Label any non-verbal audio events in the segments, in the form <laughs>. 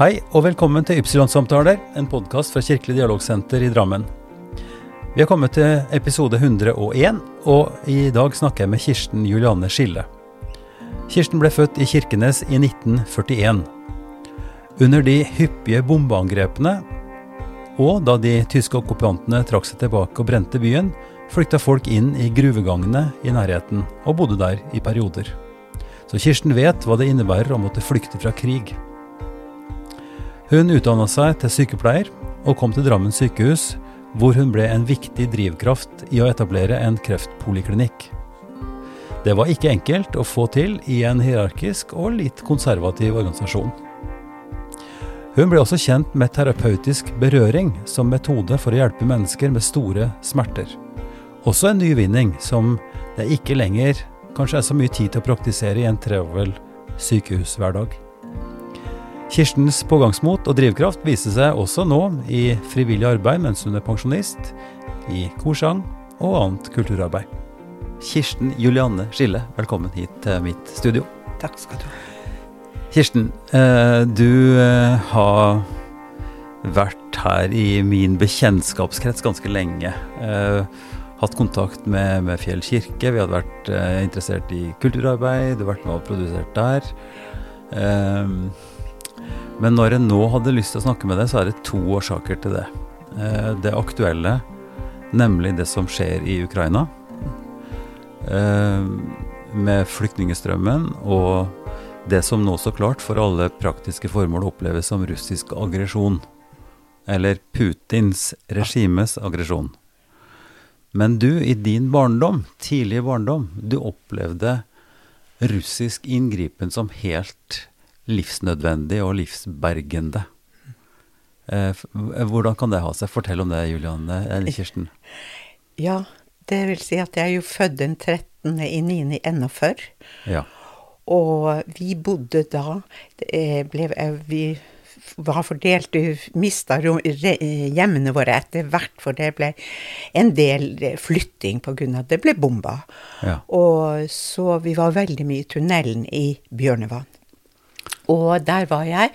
Hei og velkommen til Ypsilon-samtaler, en podkast fra Kirkelig dialogsenter i Drammen. Vi har kommet til episode 101, og i dag snakker jeg med Kirsten Julianne Skille. Kirsten ble født i Kirkenes i 1941. Under de hyppige bombeangrepene, og da de tyske okkupantene trakk seg tilbake og brente byen, flykta folk inn i gruvegangene i nærheten, og bodde der i perioder. Så Kirsten vet hva det innebærer å måtte flykte fra krig. Hun utdanna seg til sykepleier, og kom til Drammen sykehus, hvor hun ble en viktig drivkraft i å etablere en kreftpoliklinikk. Det var ikke enkelt å få til i en hierarkisk og litt konservativ organisasjon. Hun ble også kjent med terapeutisk berøring som metode for å hjelpe mennesker med store smerter. Også en nyvinning som det ikke lenger kanskje er så mye tid til å praktisere i en travel sykehushverdag. Kirstens pågangsmot og drivkraft viser seg også nå i frivillig arbeid mens hun er pensjonist, i korsang og annet kulturarbeid. Kirsten Julianne Skille, velkommen hit til mitt studio. Takk skal du ha. Kirsten, eh, du eh, har vært her i min bekjentskapskrets ganske lenge. Eh, hatt kontakt med, med Fjell kirke, vi hadde vært interessert i kulturarbeid, du har vært med og produsert der. Men når jeg nå hadde lyst til å snakke med deg, så er det to årsaker til det. Eh, det aktuelle, nemlig det som skjer i Ukraina. Eh, med flyktningstrømmen og det som nå så klart for alle praktiske formål oppleves som russisk aggresjon. Eller Putins regimes aggresjon. Men du, i din barndom, tidlige barndom, du opplevde russisk inngripen som helt livsnødvendig og livsbergende. Eh, hvordan kan det ha seg? Fortell om det, Julianne eller Kirsten. <laughs> Ja, det vil si at jeg er jo født den 13. i 9. 41. Ja. Og vi bodde da ble, Vi var fordelt, mista hjemmene våre etter hvert, for det ble en del flytting pga. det ble bomba. Ja. Og så vi var veldig mye i tunnelen i Bjørnevann. Og der var jeg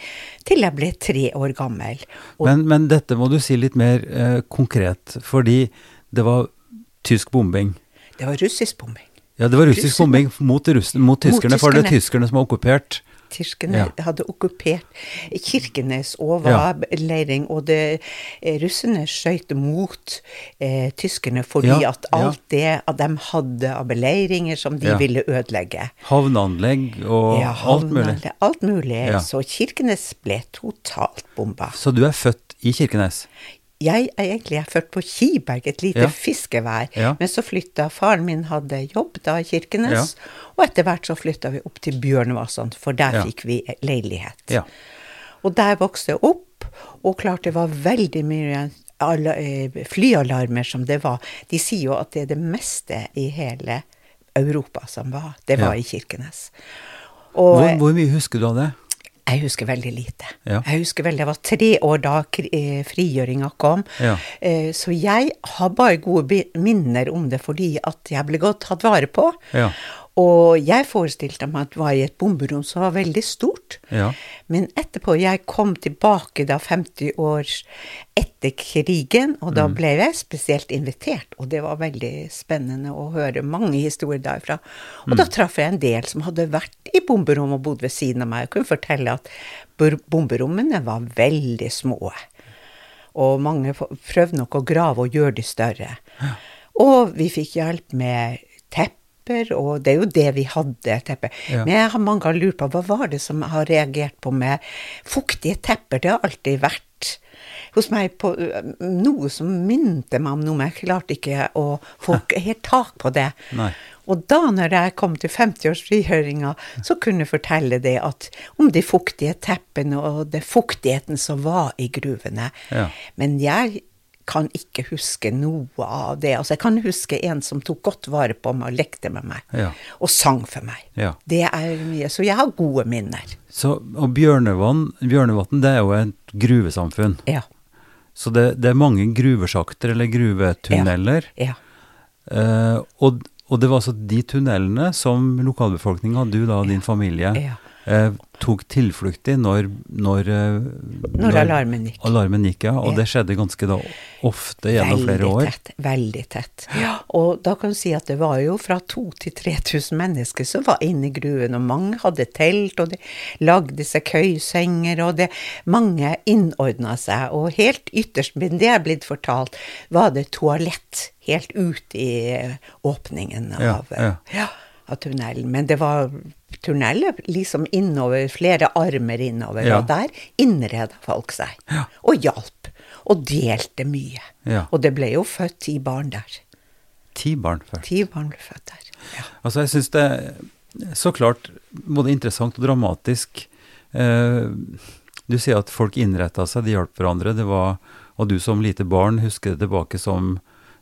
til jeg ble tre år gammel. Men, men, dette må du si litt mer eh, konkret, fordi det var tysk bombing. Det var russisk bombing. Ja, det var russisk bombing mot, russ, mot, tyskerne, mot tyskerne, for det er tyskerne som har okkupert Tyskerne ja. hadde okkupert Kirkenes og var ja. leiring, og det, eh, russerne skøyt mot eh, tyskerne fordi ja. at alt det at de hadde av beleiringer som de ville ødelegge. Havneanlegg og alt mulig. Alt mulig. Så Kirkenes ble totalt bomba. Så du er født i Kirkenes? Jeg er egentlig født på Kiberg, et lite ja. fiskevær. Ja. Men så flytta faren min, hadde jobb da i Kirkenes. Ja. Og etter hvert så flytta vi opp til Bjørnvassand, for der fikk vi leilighet. Og der vokste jeg opp, og klart det var veldig mye eh, flyalarmer som det var. De sier jo at det er det meste i hele Europa som var. Det var i Kirkenes. Og, hvor, hvor mye husker du av det? Jeg husker veldig lite. Ja. Jeg husker veldig, Jeg var tre år da eh, frigjøringa kom. Ja. Eh, så jeg har bare gode minner om det fordi at jeg ble godt tatt vare på. Ja. Og jeg forestilte meg at det var i et bomberom som var veldig stort. Ja. Men etterpå, jeg kom tilbake da 50 år etter krigen, og da mm. ble jeg spesielt invitert. Og det var veldig spennende å høre mange historier derfra. Og mm. da traff jeg en del som hadde vært i bomberom og bodd ved siden av meg. Jeg kunne fortelle at bomberommene var veldig små. Og mange prøvde nok å grave og gjøre de større. Ja. Og vi fikk hjelp med teppe tepper, og det er jo det vi hadde, tepper. Ja. Men jeg har mange ganger lurt på hva var det som har reagert på med fuktige tepper? Det har alltid vært hos meg på noe som minte meg om noe, men jeg klarte ikke å få helt tak på det. Nei. Og da når jeg kom til 50-årsfrihøringa, så kunne jeg fortelle det at om de fuktige teppene og det fuktigheten som var i gruvene. Ja. Men jeg kan ikke huske noe av det. Altså, jeg kan huske en som tok godt vare på meg og lekte med meg. Ja. Og sang for meg. Ja. Det er mye. Så jeg har gode minner. Så, og Bjørnevatn, det er jo et gruvesamfunn. Ja. Så det, det er mange gruvesjakter, eller gruvetunneler. Ja. Uh, og, og, det var altså de tunnelene som lokalbefolkninga, du da, og din familie, ja. Eh, tok tilflukt i når Når, når, Når alarmen gikk. alarmen gikk, ja. Og Ja. det skjedde ganske da ofte gjennom flere år. tett. Veldig tett. Og da kan du si at det var jo fra 2000 til 3000 mennesker som var inne i gruen, og mange hadde telt, og de lagde seg køysenger, og det, mange innordna seg. Og helt ytterst, men det er blitt fortalt, var det toalett helt ut i eh, åpningen av, eh, ja. ja, av tunnelen. Men det var tunneler liksom innover, flere armer innover, Ja. og der innreda folk seg. Og hjalp. Og delte mye. Ja. Og det ble jo født ti barn der. Ti barn født? Ti barn ble født der. Ja. Altså, jeg syns det er så klart både interessant og dramatisk. Eh, du sier at folk innretta seg, de hjalp hverandre. Det var, og du som lite barn husker det tilbake som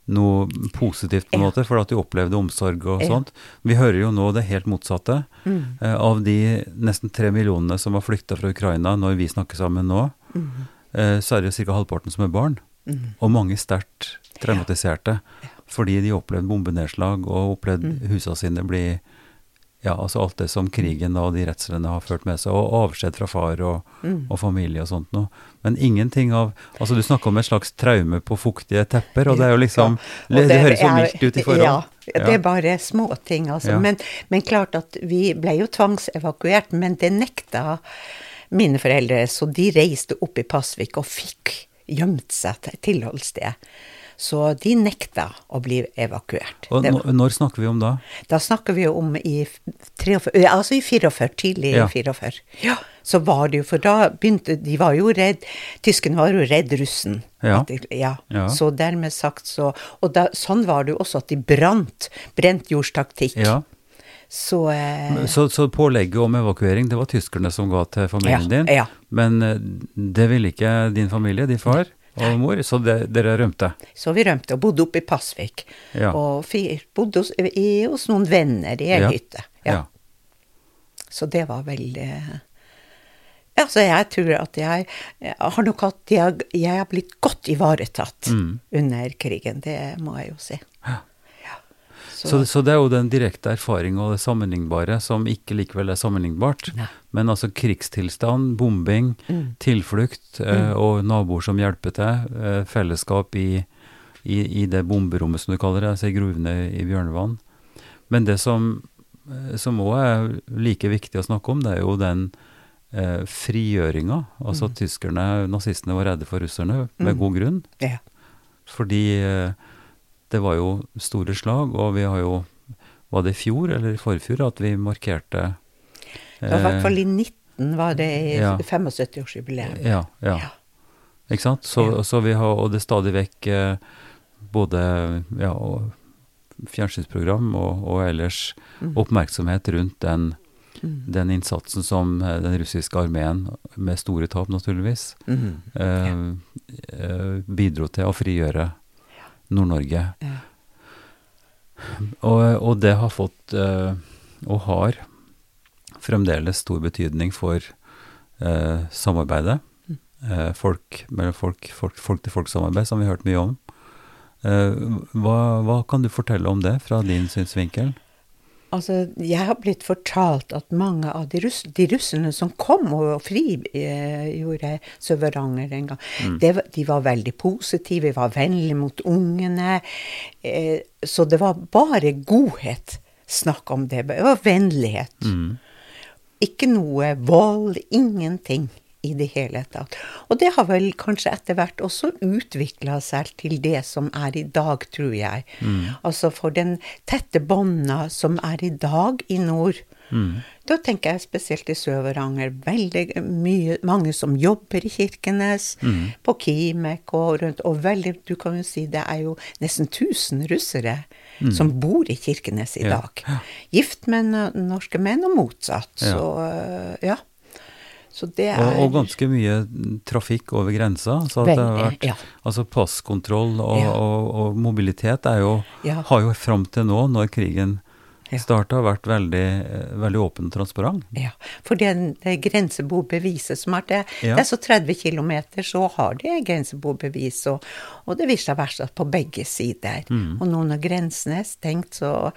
noe positivt, på en Ja. måte, for at de opplevde omsorg og Ja. sånt. Vi hører jo nå det helt motsatte. Mm. Eh, av de nesten tre millionene som har flykta fra Ukraina når vi snakker sammen nå, Mm. eh, så er det ca. halvparten som er barn. Mm. Og mange sterkt traumatiserte. Fordi de opplevde bombenedslag og opplevde Mm. husene sine bli Ja, altså alt det som krigen og de redslene har ført med seg, og avskjed fra far og, Mm. og familie og sånt noe. Men ingenting av Altså, du snakker om et slags traume på fuktige tepper, og det er jo liksom Ja, det, Det, høres så er- mildt ut i forhold. Ja, det er bare små ting, altså. Ja. Men, men klart at vi ble jo tvangsevakuert, men det nekta mine foreldre, så de reiste opp i Pasvik og fikk gjemt seg til tilholdssted. Så de nekta å bli evakuert. Og var, når snakker vi om da? Da snakker vi om i 43, altså i 44, tidlig Ja. i 44. Ja, så var det jo, for da begynte, de var jo redd, tyskerne var jo redd russen. Ja. De, ja. Ja. Så dermed sagt så, og da, sånn var det jo også at de brant, brent jordstaktikk. Ja. Så, eh, Så, så pålegget om evakuering, det var tyskerne som ga til familien Ja, din? ja. Men eh, det ville ikke din familie, din far og mor, så de, dere rømte? så vi rømte og bodde oppe i Pasvik. Ja. Og bodde hos, i, hos noen venner i ei Ja. hytte. Ja. Så det var veldig Ja, så jeg tror at jeg, jeg har nok hatt Jeg, jeg har blitt godt ivaretatt Mm. under krigen, det må jeg jo si. Ja. Så, så det er jo den direkte erfaring og det sammenlignbare som ikke likevel er sammenlignbart. Nei. Men altså krigstilstand, bombing, Mm. tilflukt eh, og naboer som hjelper til, eh, fellesskap i, i, i det bomberommet som du kaller det, altså i gruvene i Bjørnevann. Men det som eh, som også er like viktig å snakke om, det er jo den eh, frigjøringa. Altså at tyskerne, nazistene, var redde for russerne, med Mm. god grunn. Ja. Fordi eh, det var jo store slag, og vi har jo Var det i fjor eller i forfjor at vi markerte Det var i hvert eh, fall i 19 var det i ja. 75-årsjubileet. Ja, ja. Ja. Ikke sant? Så, Ja. så vi har, og det er stadig vekk eh, både ja, og fjernsynsprogram og, og ellers Mm. oppmerksomhet rundt den, Mm. den innsatsen som eh, den russiske armeen, med store tap naturligvis, mm. eh, eh, bidro til å frigjøre Nord-Norge. Ja. Og, og det har fått, eh, og har fremdeles stor betydning for eh, samarbeidet. Eh, folk mellom folk, folk, folk-til-folk-samarbeid, som vi har hørt mye om. Eh, hva, hva kan du fortelle om det, fra din synsvinkel? Altså, jeg har blitt fortalt at mange av de, russ, de russene som kom og frigjorde Sør-Varanger en gang, det, de var veldig positive, var vennlige mot ungene. Eh, så det var bare godhet snakk om det. Det var vennlighet. Mm. Ikke noe vold, ingenting i det hele tatt. Og det har vel kanskje etter hvert også utvikla seg til det som er i dag, tror jeg. Altså for den tette bånda som er i dag i nord. Da tenker jeg spesielt i Sør-Varanger. Veldig mye, mange som jobber i Kirkenes, på Kimek og rundt. Og veldig, du kan jo si det er jo nesten 1000 russere som bor i Kirkenes i Ja. dag. Gift med norske menn og motsatt. Ja. Så øh, ja. Så det er Og, og ganske mye trafikk over grensa. Så at det har vært, ja. altså passkontroll og, Ja. og, og mobilitet jo, Ja. har jo fram til nå, når krigen Ja. starta, vært veldig, eh, veldig åpen og transparent. Ja, for det, det grensebobeviset som er det, Ja. det er så 30 km, så har de grensebobevis, og, og det viser seg verst på begge sider. Mm. Og nå når grensene er stengt, så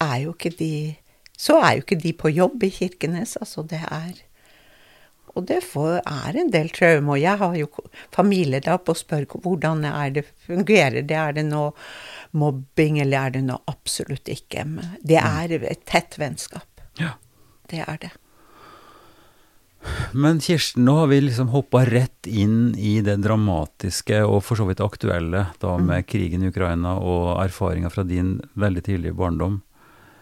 er jo ikke de så er jo ikke de på jobb i Kirkenes. Altså, det er Og det er en del traume. Og jeg har jo familie da på å spørre hvordan er det fungerer det. Er det noe mobbing, eller er det noe absolutt ikke? Det er et tett vennskap. Ja. Det er det. Men Kirsten, nå har vi liksom hoppa rett inn i det dramatiske og for så vidt aktuelle da med krigen i Ukraina og erfaringa fra din veldig tidlige barndom.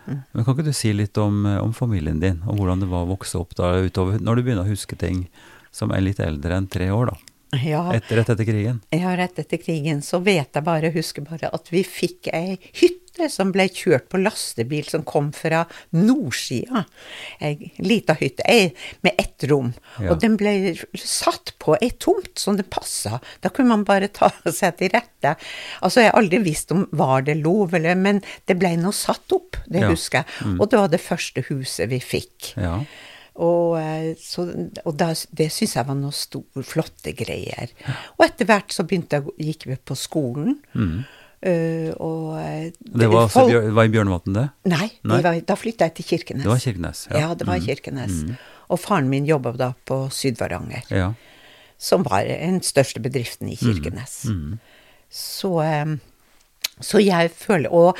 Men kan ikke du si litt om, om familien din, og hvordan det var å vokse opp da utover, når du begynner å huske ting som er litt eldre enn tre år, da? Ja, Etter, rett etter krigen? ja, rett etter krigen så vet jeg bare, husker bare at vi fikk ei hytte som ble kjørt på lastebil som kom fra nordsida. Ei lita hytte ei, med ett rom. Ja. Og den ble satt på ei tomt som det passa. Da kunne man bare ta <laughs> seg til rette. Altså, jeg har aldri visst om var det lov, eller Men det ble nå satt opp, det Ja. husker jeg. Og det var det første huset vi fikk. Ja. Og, eh, så, og da, det syns jeg var noen store, flotte greier. Og etter hvert så begynte jeg, gikk vi på skolen. eh, og eh, Det var, altså, folk- Bjør- var i Bjørnevatn, det? Nei, Nei. var, da flytta jeg til Kirkenes. Det var Kirkenes? Ja, ja det var mm. Kirkenes. Og faren min jobba da på Syd-Varanger, Ja. som var den største bedriften i Kirkenes. Så, eh, så jeg føler Og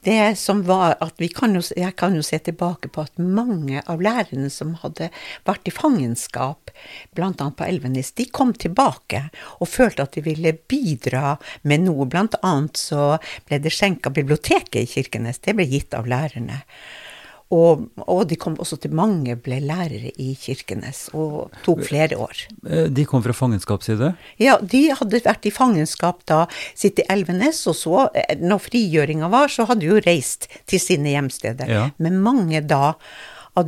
det som var at kan jo, Jeg kan jo se tilbake på at mange av lærerne som hadde vært i fangenskap, bl.a. på Elvenes, de kom tilbake og følte at de ville bidra med noe. Blant annet så ble det skjenka biblioteket i Kirkenes. Det ble gitt av lærerne. Og, og de kom også til mange ble lærere i Kirkenes, og tok flere år. Eh, De kom fra fangenskapsside? Ja, de hadde vært i fangenskap da, sitt i Elvenes, og så, eh, når frigjøringa var, så hadde de jo reist til sine hjemsteder. Ja. Men mange da,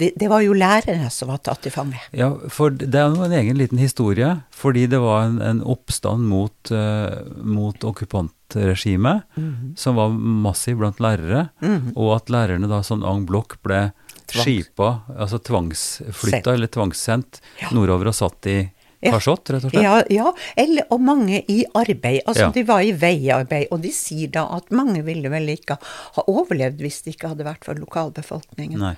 de, det var jo lærere som var tatt til fange. Ja, for det er jo en egen liten historie. Fordi det var en, en oppstand mot, uh, mot okkupantregimet Mhm. som var massiv blant lærere, og at lærerne da sånn en blokk ble Tvangs- skipa, altså tvangsflytta eller tvangssendt Ja. nordover og satt i Karsott, rett og slett. Ja, ja eller, og mange i arbeid. Altså, Ja. de var i veiarbeid, og de sier da at mange ville vel ikke ha overlevd hvis det ikke hadde vært for lokalbefolkningen. Nei.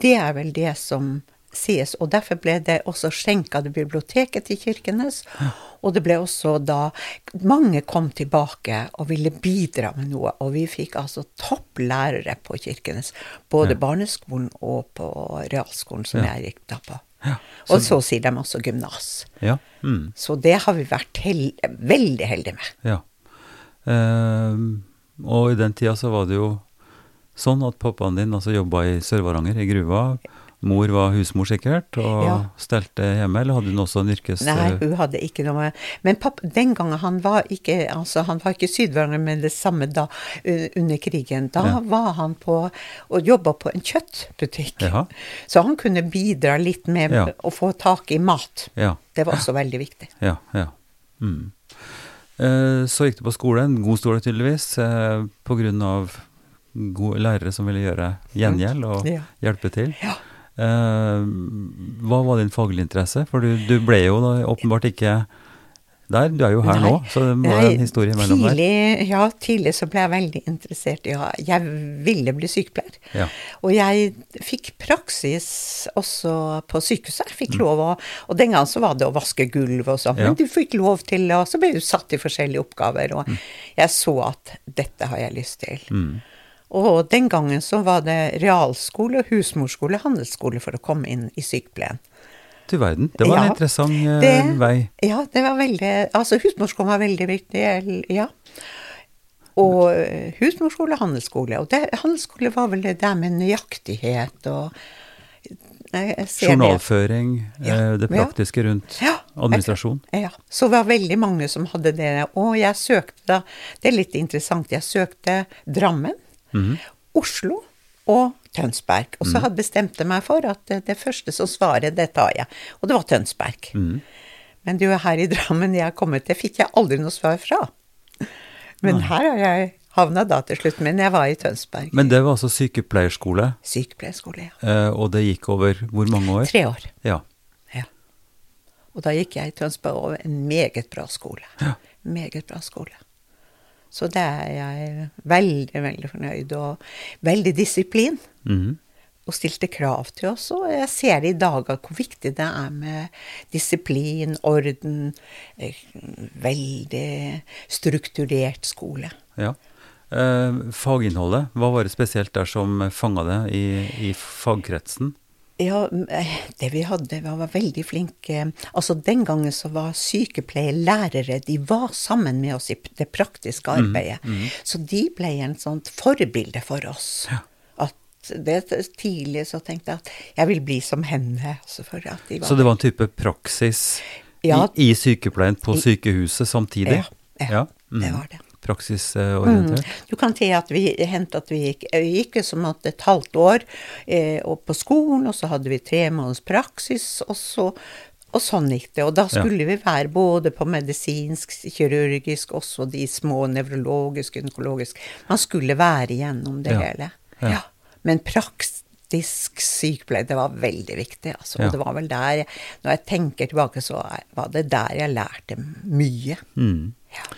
Det er vel det som sies, og derfor ble det også skjenka til biblioteket til Kirkenes. Og det ble også da Mange kom tilbake og ville bidra med noe, og vi fikk altså topplærere på Kirkenes. Både Ja. barneskolen og på realskolen som Ja. jeg gikk da på. Ja, Og så sier de også gymnas. Ja. Mm. Så det har vi vært held, veldig heldige med. ja. Eh, og i den tida så var det jo sånn at pappaen din altså jobba i Sør-Varanger, i gruva. Mor var husmor sikkert, og Ja. stelte hjemme, eller hadde hun også en yrkes... Nei, hun hadde ikke noe Men pappa, den gangen han var ikke altså han var ikke Sydvaranger med det samme da under krigen. Da Ja. var han på og jobba på en kjøttbutikk. Ja. Så han kunne bidra litt med å få tak i mat. Ja. Det var også veldig viktig. Ja, ja. Mm. Eh, så gikk du på skole, en god skole tydeligvis, eh, på grunn av gode lærere som ville gjøre gjengjeld og Ja. hjelpe til. Ja. Eh, hva var din faglige interesse? For du, du ble jo da åpenbart ikke der. Du er jo her Nei. nå, så det må være en historie mellom der. tidlig, Ja, tidlig så ble jeg veldig interessert. Ja, jeg ville bli sykepleier. Ja. Og jeg fikk praksis også på sykehuset. Jeg Mm. fikk lov å Og den gangen så var det å vaske gulv og sånn. Ja. Men du fikk lov til Og så ble du satt i forskjellige oppgaver, Mm. jeg så at dette har jeg lyst til. Og den gangen så var det realskole, husmorskole, handelsskole for å komme inn i sykepleien. Du verden, det var en Ja, interessant eh, det- vei. Ja, det var veldig Altså, husmorskolen var veldig viktig, ja. Og eh, husmorskole, handelsskole. Og det, handelsskole var vel det der med nøyaktighet og jeg. Journalføring, Ja. eh, det praktiske rundt Ja. administrasjon. Ja. Så det var veldig mange som hadde det. Og jeg søkte da Det er litt interessant. Jeg søkte Drammen, Mhm. Oslo og Tønsberg. Og så hadde bestemte meg for at det, det første som svaret, det tar jeg. Og det var Tønsberg. Mm. Men er her i Drammen jeg har kommet til, fikk jeg aldri noe svar fra. Men her har jeg havna da til slutt. Men jeg var i Tønsberg. Men det var altså sykepleierskole, Sykepleierskole, ja. eh, og det gikk over hvor mange år? Tre år. Ja. Ja. Og da gikk jeg i Tønsberg over en meget bra skole. Ja. Meget bra skole. Så det er jeg veldig, veldig fornøyd, og veldig disiplin. Mhm. Og stilte krav til oss, og jeg ser i dag at hvor viktig det er med disiplin, orden, eh, veldig strukturert skole. Ja. Eh, faginnholdet, hva var det spesielt der som fanga det i, i fagkretsen? Ja, eh, det vi hadde, vi var veldig flinke. Altså Den gangen så var sykepleierlærere, de var sammen med oss i det praktiske arbeidet. Så de ble en sånt forbilde for oss. At det Tidlig så tenkte jeg at jeg vil bli som henne. Altså de var, Så det var en type praksis Ja. i, i sykepleien på sykehuset samtidig? Ja, ja, det mhm. var det. Praksisorientert? Du kan si at vi hendte at vi gikk, vi gikk som at et halvt år eh, på skolen, og så hadde vi tre måneders praksis, og så og sånn gikk det. Og da skulle vi være både på medisinsk, kirurgisk, også de små nevrologisk, gynekologisk. Man skulle være igjennom det Ja. hele. Ja. Ja. Men praktisk sykepleie, det var veldig viktig. Altså. Ja. Og det var vel der Når jeg tenker tilbake, så var det der jeg lærte mye. Mm. Ja.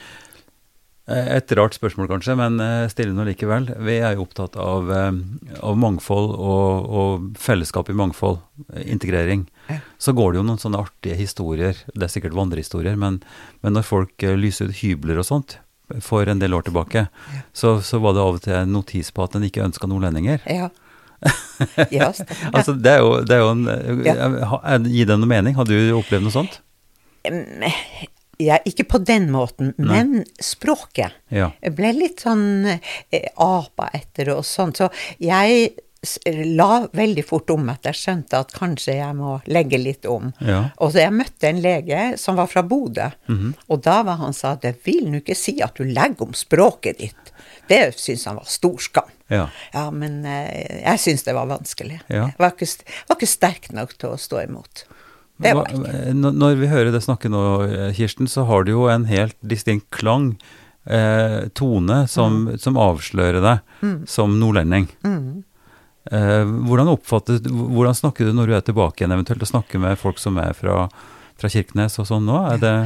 Eh, Et rart spørsmål kanskje, men eh, stille nå likevel. Vi er jo opptatt av, eh, av mangfold og, og fellesskap i mangfold, integrering. Så går det jo noen sånne artige historier, det er sikkert vandrehistorier, men, men når folk lyser ut hybler og sånt for en del år tilbake, så, så var det av og til en notis på at en ikke ønska nordlendinger. Ja. <laughs> ja. Altså, det er jo, det er jo en Ja. Gi det noe mening? Har du opplevd noe sånt? Ja, ikke på den måten, men språket. Ja. Jeg ble litt sånn eh, apa etter og sånn, så jeg la veldig fort om at jeg skjønte at kanskje jeg må legge litt om. Ja. Og så jeg møtte en lege som var fra Bodø, og da var han sa det vil nå ikke si at du legger om språket ditt. Det syntes han var stor skam. Ja. Ja, men eh, jeg syns det var vanskelig. Ja. Jeg var ikke, var ikke sterk nok til å stå imot. Det var ikke. Når vi hører det snakke nå, eh, Kirsten, så har du jo en helt distinkt klang, eh, tone, som, Mm. som avslører deg som nordlending. Eh, hvordan, hvordan snakker du når du er tilbake igjen, eventuelt, og snakker med folk som er fra, fra Kirkenes og sånn nå? Er det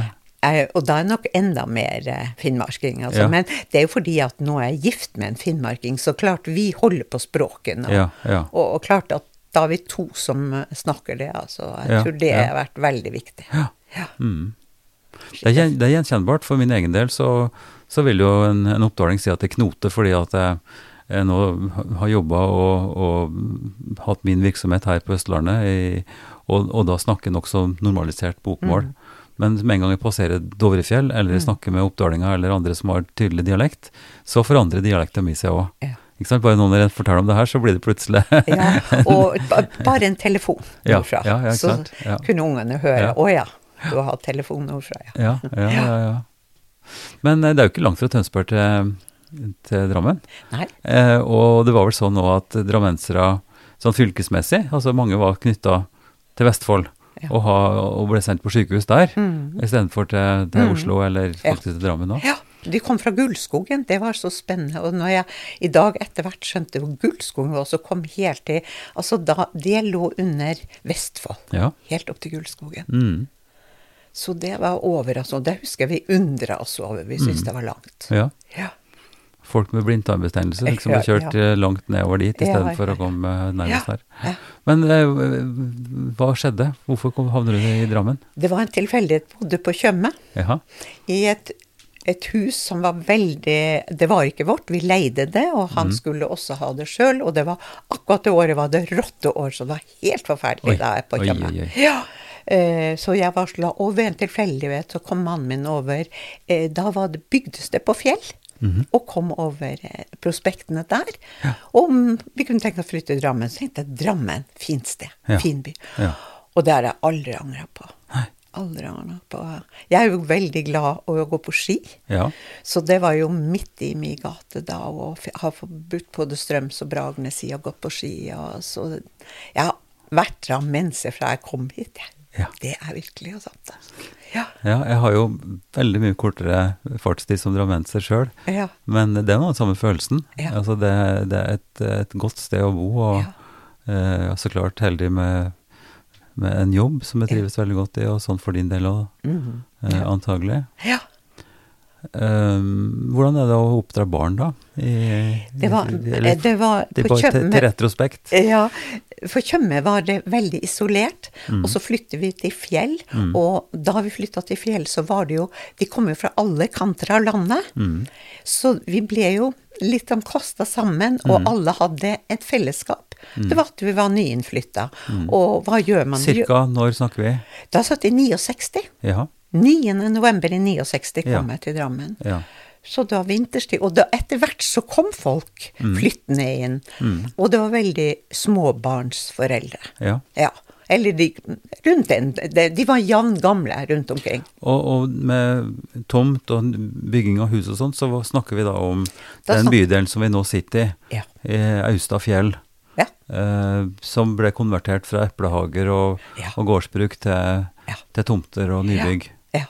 Og da er nok enda mer eh, finnmarking. Altså. Ja. Men det er jo fordi at nå er jeg gift med en finnmarking, så klart vi holder på språket nå. Ja, ja. Og, og klart at da er vi to som eh, snakker det, altså. Jeg Ja, tror det ja. har vært veldig viktig. Ja. Ja. Mm. Det er, det er gjenkjennbart. For min egen del så, så vil jo en, en oppdaling si at det knoter, fordi at jeg, jeg nå har jobba og, og hatt min virksomhet her på Østlandet, i, og, og da snakker nokså normalisert bokmål. Mm. Men med en gang jeg passerer Dovrefjell, eller snakker med oppdalinger eller andre som har tydelig dialekt, så forandrer dialekten min seg òg. Ja. Ikke sant? Bare nå når jeg forteller om det her, så blir det plutselig <laughs> Ja, og bare en telefon Ja, nordfra, ja, ja, så kunne ungene høre Ja. 'Å ja, du har hatt telefon nordfra', ja. Ja, ja, ja. ja. Men eh, det er jo ikke langt fra Tønsberg til, til Drammen. Nei. Eh, og det var vel sånn nå at drammensere sånn fylkesmessig, altså mange var knytta til Vestfold Ja. og, ha, og ble sendt på sykehus der, Mm. istedenfor til, til Oslo eller faktisk til Drammen òg. Ja, de kom fra Gullskogen, det var så spennende. Og når jeg i dag etter hvert skjønte hvor Gullskogen var, så kom helt til Altså da Det lå under Vestfold. Ja. Helt opp til Gullskogen. Mm. Så det var over, altså. Det husker jeg vi undra oss over. Vi syntes det var langt. ja. Ja. Folk med blindtarmbetennelse liksom har Ja, kjørt ja. eh, langt nedover dit Ja, istedenfor ja, å komme eh, Ja, nærmest her. Men eh, hva skjedde? Hvorfor havner du i Drammen? Det var en tilfeldighet. Bodde på Tjøme. I et, et hus som var veldig Det var ikke vårt, vi leide det, og han han skulle også ha det sjøl. Og det var akkurat det året var det rotteår, så det var helt forferdelig Oi, da jeg på Tjøme. Ja. Eh, så jeg varsla, og ved en tilfeldighet så kom mannen min over. Eh, da var det, bygdes det på Fjell. Mhm. Og kom over eh, prospektene der. Og vi kunne tenke oss å flytte til Drammen, så tenkte jeg Drammen, fint sted. Ja. Fin by. Ja. Og det har jeg aldri angra på. Angra på. Jeg er jo veldig glad å gå på ski. Ja. Så det var jo midt i min gate da å ha forbudt både Strøms og Bragernes i å gå på ski. Og så jeg har vært drammenser fra jeg kom hit, jeg. Ja. Det er virkelig og sant. altså. Ja. Ja, jeg har jo veldig mye kortere fartstid som drammenser sjøl, Ja. men det er noe av den samme følelsen. Ja. Altså det, det er et, et godt sted å bo, og eh, så klart heldig med, med en jobb som jeg trives veldig godt i, og sånn for din del òg, Mhm. eh, antagelig. ja. Um, hvordan er det å oppdra barn, da? I, Det var, eller, det var på Tjøme til, retrospekt. Ja, for Tjøme var det veldig isolert, Mm. og så flyttet vi til fjell. Og da vi flytta til fjell, så var det jo De kom jo fra alle kanter av landet. Mm. Så vi ble jo litt sånn kosta sammen, og Mm. alle hadde et fellesskap. Det var at vi var nyinnflytta. Og hva gjør man? Mm. Cirka når snakker vi? Da satt i 69. Ja. 9. november i 69 kom Ja. jeg til Drammen. ja. Så da vinterstid Og da etter hvert så kom folk Mm. flyttende inn. Og det var veldig småbarnsforeldre. ja. Ja. Eller de rundt en De, var jevngamle rundt omkring. Og, og med tomt og bygging av hus og sånt, så snakker vi da om Da den bydelen som vi nå sitter i, Ja. i Austad fjell, Ja. eh, som ble konvertert fra eplehager og, Ja. og gårdsbruk til, Ja. til tomter og nybygg. Ja.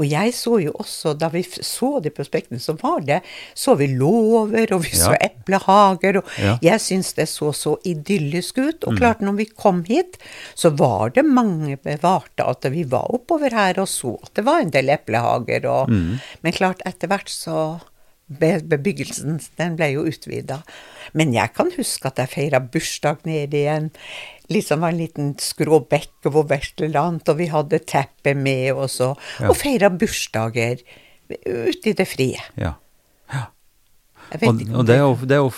Og jeg så jo også, da vi så de prospektene, som var det Så vi låver, og vi så eplehager, og. Mm. jeg syns det så så idyllisk ut. Og klart, når vi kom hit, så var det mange bevarte at vi var oppover her og så at det var en del eplehager, og Mm. Men klart, etter hvert så Bebyggelsen, den ble jo utvida. Men jeg kan huske at jeg feira bursdag nede i en liksom var en liten skrå bekk hvor Vestland, og vi hadde teppe med oss, og, Ja. og feira bursdager ute i det frie. Ja. Og, og det er, jo, det er jo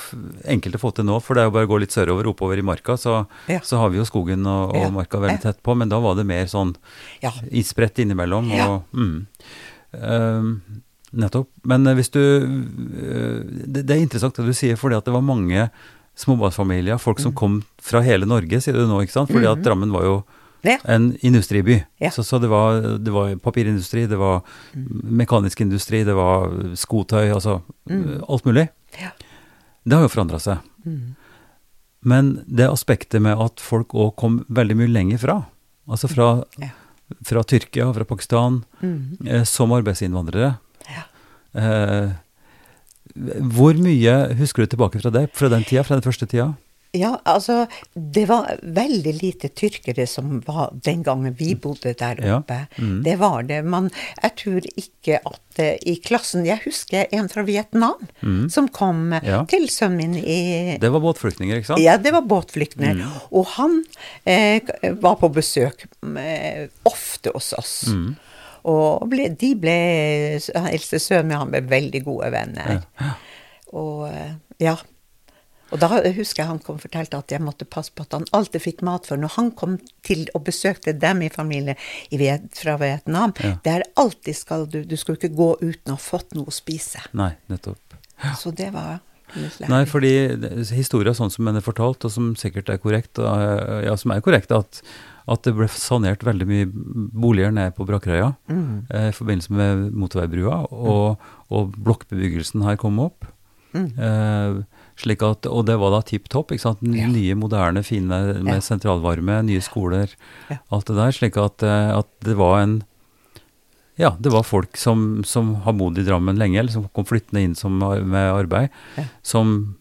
enkelt å få til nå, for det er jo bare å gå litt sørover, oppover i marka, så, Ja. så har vi jo skogen og, og marka veldig tett på, men da var det mer sånn Ja. isbredt innimellom. Ja. Og, mm. Ehm, nettopp. Men eh, hvis du eh, det, er interessant det du sier, fordi at det var mange småbarnsfamilier, folk Mm. som kom fra hele Norge, sier du nå, ikke sant? Fordi at Drammen var jo Ja. en industriby. Ja. Så, så det, var, det var papirindustri, det var mekanisk industri, det var skotøy, altså alt mulig. Ja. Det har jo forandra seg. Men det aspektet med at folk òg kom veldig mye lenger fra, altså fra, fra Tyrkia, fra Pakistan, Mm. eh, som arbeidsinnvandrere eh, Hvor mye husker du tilbake fra det, fra den tida, fra den første tida? Ja, altså, det var veldig lite tyrkere som var den gangen vi bodde der Ja, oppe. mm. Det var det. Men jeg tror ikke at uh, i klassen Jeg husker en fra Vietnam som kom eh, Mm. Ja. til sønnen min i Det var båtflyktninger, ikke sant? Ja, det var båtflyktninger. Mm. Og han eh, var på besøk eh, ofte hos oss. Mm. Og ble, de ble Eldste sønnen min han ble veldig gode venner. Og eh, ja. Og da husker jeg han kom og fortalte at jeg måtte passe på at han alltid fikk mat. For når han kom til og besøkte dem i familie i Viet, fra Vietnam, Ja. det er alltid skal du Du skulle ikke gå uten å ha fått noe å spise. Nei, nettopp. Så det var. Nei, fordi historien historia sånn som den er fortalt, og som sikkert er korrekt, og, ja, som er korrekt, at, at det ble sanert veldig mye boliger nede på Brakerøya Mm. eh, i forbindelse med motorveibrua, og, og blokkbebyggelsen her kom opp. Eh, slik at, og det var da tipp topp. Ja. Nye, moderne, fine med Ja. sentralvarme, nye skoler, Ja. alt det der. Slik at, eh, at det var en Ja, det var folk som, som har bodd i Drammen lenge, eller som kom flyttende inn som, med arbeid, som,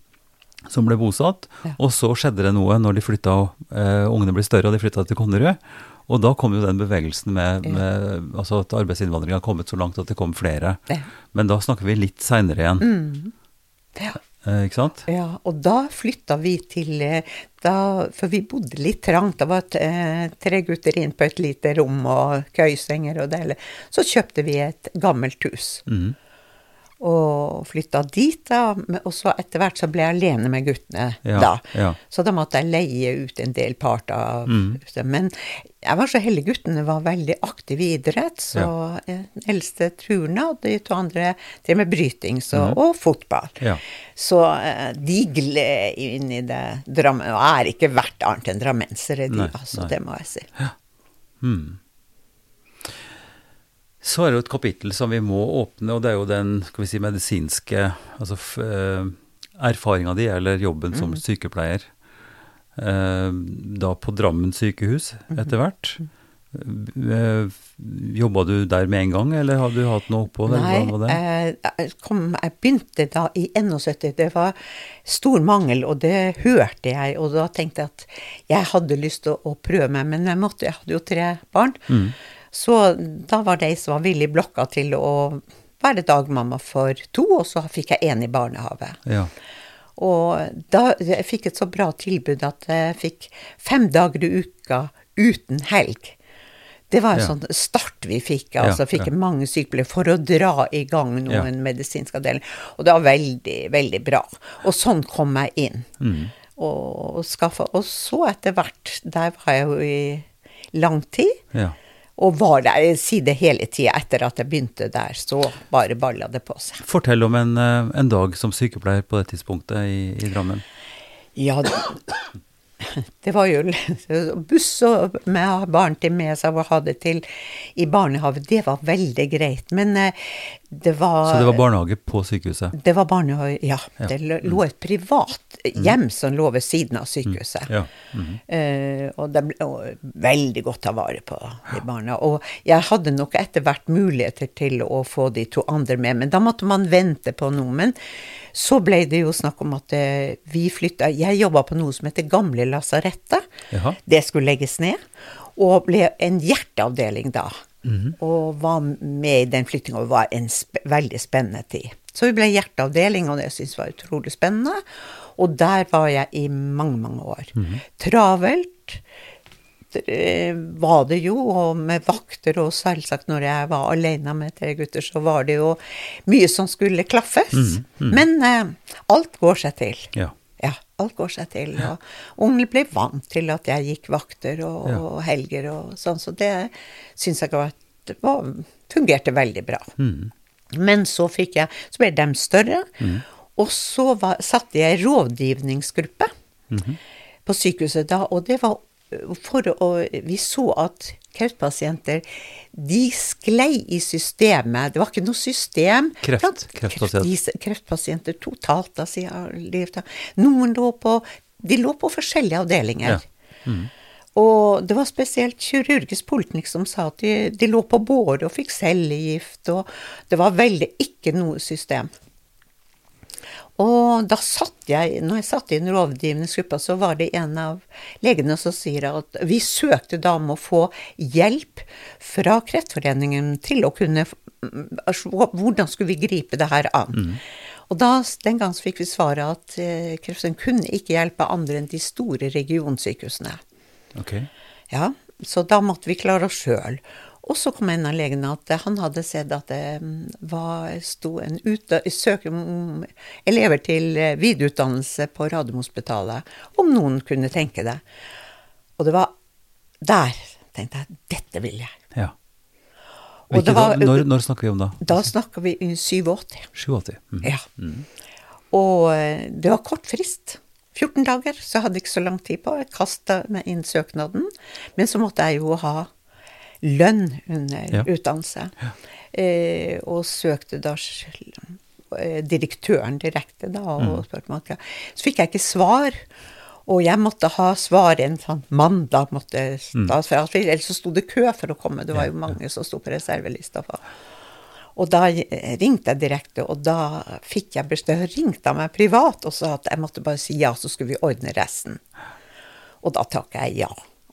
som ble bosatt. Ja. Og så skjedde det noe når de flytta, eh, ungene ble større og de flytta til Konnerud. Og da kom jo den bevegelsen med, Ja. altså at arbeidsinnvandringen har kommet så langt at det kom flere. Ja. Men da snakker vi litt seinere igjen, Mm. Ja. eh, ikke sant? Ja, og da flytta vi til eh, da, For vi bodde litt trangt. Det var eh, tre gutter inn på et lite rom og køysenger og det hele. Så kjøpte vi et gammelt hus. Mhm. Og flytta dit, da. Og så etter hvert så ble jeg alene med guttene Ja, da. ja. Så da måtte jeg leie ut en del part av Mm. Men jeg var så heldig, guttene var veldig aktive i idrett. Så eh, eldste Truna, og de to andre drev med bryting så, og fotball. Mm. Ja. Så eh, de gled inn i det Drammen, og er ikke verdt annet enn drammensere, de, Nei, altså. nei. Det må jeg si. Hmm. Så er det jo et kapittel som vi må åpne, og det er jo den skal vi si, medisinske altså, eh, erfaringa di, eller jobben som sykepleier. Eh, da på Drammen sykehus etter hvert. Eh, Jobba du der med en gang, eller har du hatt noe opphold? Nei, eh, jeg, kom, jeg begynte da i 71. Det var stor mangel, og det hørte jeg. Og da tenkte jeg at jeg hadde lyst til å, å prøve meg, men jeg måtte, jeg hadde jo tre barn. Mm. Så da var det ei som var villig i blokka til å være dagmamma for to, og så fikk jeg én i barnehage. Ja. Og da jeg fikk et så bra tilbud at jeg fikk fem dager i uka uten helg. Det var en Ja. sånn start vi fikk. altså Ja, Fikk ja. mange sykepleiere for å dra i gang noen medisinske avdelinger. Og det var veldig, veldig bra. Og sånn kom jeg inn. Mm. Og, og, skaffa, og så etter hvert Der var jeg jo i lang tid. Og var der, i side hele tida etter at jeg begynte der, så bare balla det på seg. Fortell om en, eh, en dag som sykepleier på det tidspunktet i, i Drammen. Ja, det, det var jo buss og med barn til med seg og ha det til i barnehage, det var veldig greit. Men eh, det var Så det var barnehage på sykehuset? Det var barnehage, ja. Ja. Det lå- lå et privat hjem som lå ved siden av sykehuset. Ja. mhm. Eh, og det ble veldig godt ta vare på de barna. Og jeg hadde nok etter hvert muligheter til å få de to andre med, men da måtte man vente på noe. Men så ble det jo snakk om at eh, vi flytta Jeg jobba på noe som heter Gamle lasarettet. Det skulle legges ned. Og ble en hjerteavdeling da. Og var med i den flyttinga og var en sp veldig spennende tid. Så vi ble hjerteavdeling, og det syntes jeg var utrolig spennende. Og der var jeg i mange, mange år. Travelt eh, var det jo, og med vakter og selvsagt når jeg var alene med tre gutter, så var det jo mye som skulle klaffes. Men eh, alt går seg til. Ja. Ja, alt går seg til. Og ungene ble vant til at jeg gikk vakter og, Ja. og helger og sånn, så det syns jeg var, var, fungerte veldig bra. Mm. Men så fikk jeg Så ble de større, og så var, satte jeg rådgivningsgruppe på sykehuset da, og det var for å Vi så at kreftpasienter de sklei i systemet. Det var ikke noe system. Kreft- kreftpasienter. kreftpasienter totalt da, sier livet. Noen lå på De lå på forskjellige avdelinger. Ja. Og det var spesielt kirurgisk poliklinikk som sa at de, de lå på båre og fikk cellegift, og det var veldig ikke noe system. Og da satt jeg, når jeg satt i den rådgivningsgruppa, så var det en av legene som sier at vi søkte da om å få hjelp fra Kreftforeningen til å kunne altså, Hvordan skulle vi gripe det her an? Og da, den gang fikk vi svaret at eh, Kreftforeningen kunne ikke hjelpe andre enn de store regionsykehusene. Ok. Ja, så da måtte vi klare oss sjøl. Og så kom en av legene at han hadde sett at det mm, var, sto en søker søk om elever til eh, videreutdannelse på Radiumhospitalet, om noen kunne tenke det. Og det var der tenkte jeg dette vil jeg. Ja. Det var- når, når snakker vi om da? Da snakker vi i 87. 87. Mm. Ja. Og eh, det var kort frist. 14 dager, så jeg hadde ikke så lang tid på. Jeg kasta meg inn søknaden. Men så måtte jeg jo ha lønn under Ja. utdannelse. Eh, og søkte da eh, direktøren direkte, da, og spurte meg hva Så fikk jeg ikke svar. Og jeg måtte ha svar en sånn mandag, måtte, da, for ellers så sto det kø for å komme. Det var jo mange som sto på reservelista. For. Og da ringte jeg direkte, og da fikk jeg beskjed ringte han meg privat og sa at jeg måtte bare si ja, så skulle vi ordne resten. Og da takka jeg ja.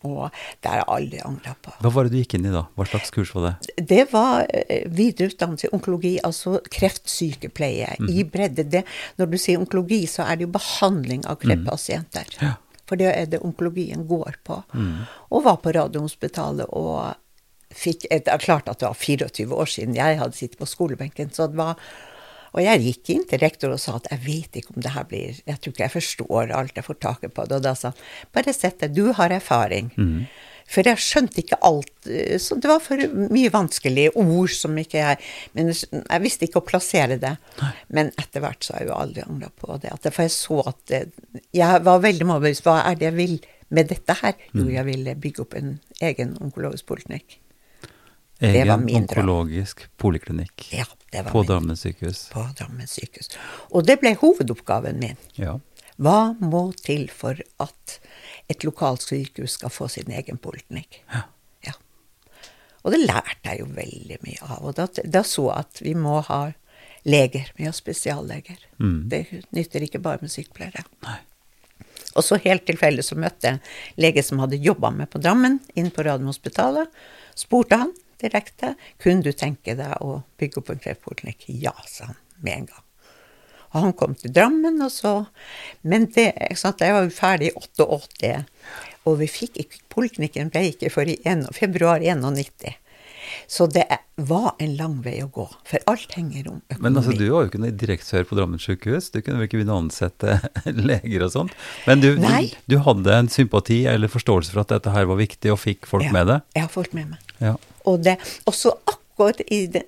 Og det har jeg aldri angra på. Hva var det du gikk inn i da? Hva slags kurs var det? Det var eh, videreutdannelse i onkologi, altså kreftsykepleie i bredde. Det, når du sier onkologi, så er det jo behandling av kreftpasienter. Ja. For det er det onkologien går på. Og var på Radiumhospitalet og fikk Det er klart at det var 24 år siden jeg hadde sittet på skolebenken, så det var og jeg gikk inn til rektor og sa at jeg vet ikke om det her blir Jeg tror ikke jeg forstår alt jeg får taket på det. Og da sa han bare sett deg, du har erfaring. For jeg skjønte ikke alt. eh, Så det var for mye vanskelige ord som ikke jeg Men jeg visste ikke å plassere det. Men etter hvert så har jeg jo aldri angra på det. At for jeg så at det, Jeg var veldig målbevisst. Hva er det jeg vil med dette her? Jo, jeg ville bygge opp en egen onkologisk poliklinikk. Egen onkologisk poliklinikk Ja, det var på Drammen sykehus. på Drammen sykehus. Og det ble hovedoppgaven min. Ja. Hva må til for at et lokalsykehus skal få sin egen poliklinikk? Ja. Og det lærte jeg jo veldig mye av. Og da, da så jeg at vi må ha leger, vi har spesialleger. Det nytter ikke bare med sykepleiere. Nei. Og så helt tilfeldig så møtte jeg en lege som hadde jobba med på Drammen, inn på Radiumhospitalet. Spurte han direkte. Kunne du tenke deg å bygge opp en kreftpoliklinikk? Ja, sa han med en gang. Og han kom til Drammen, og så Men det, sant, jeg var jo ferdig i 88, og vi fikk ikke Poliklinikken ble ikke før i en, februar 91. Så det var en lang vei å gå, for alt henger om økonomi. Men altså, du var jo ikke direktør på Drammen sykehus, du kunne vel ikke begynne å ansette <laughs> leger og sånt? Men du, du, du, hadde en sympati eller forståelse for at dette her var viktig, og fikk folk ja, med det? Jeg har folk med meg. Ja. Og det, også akkurat i det,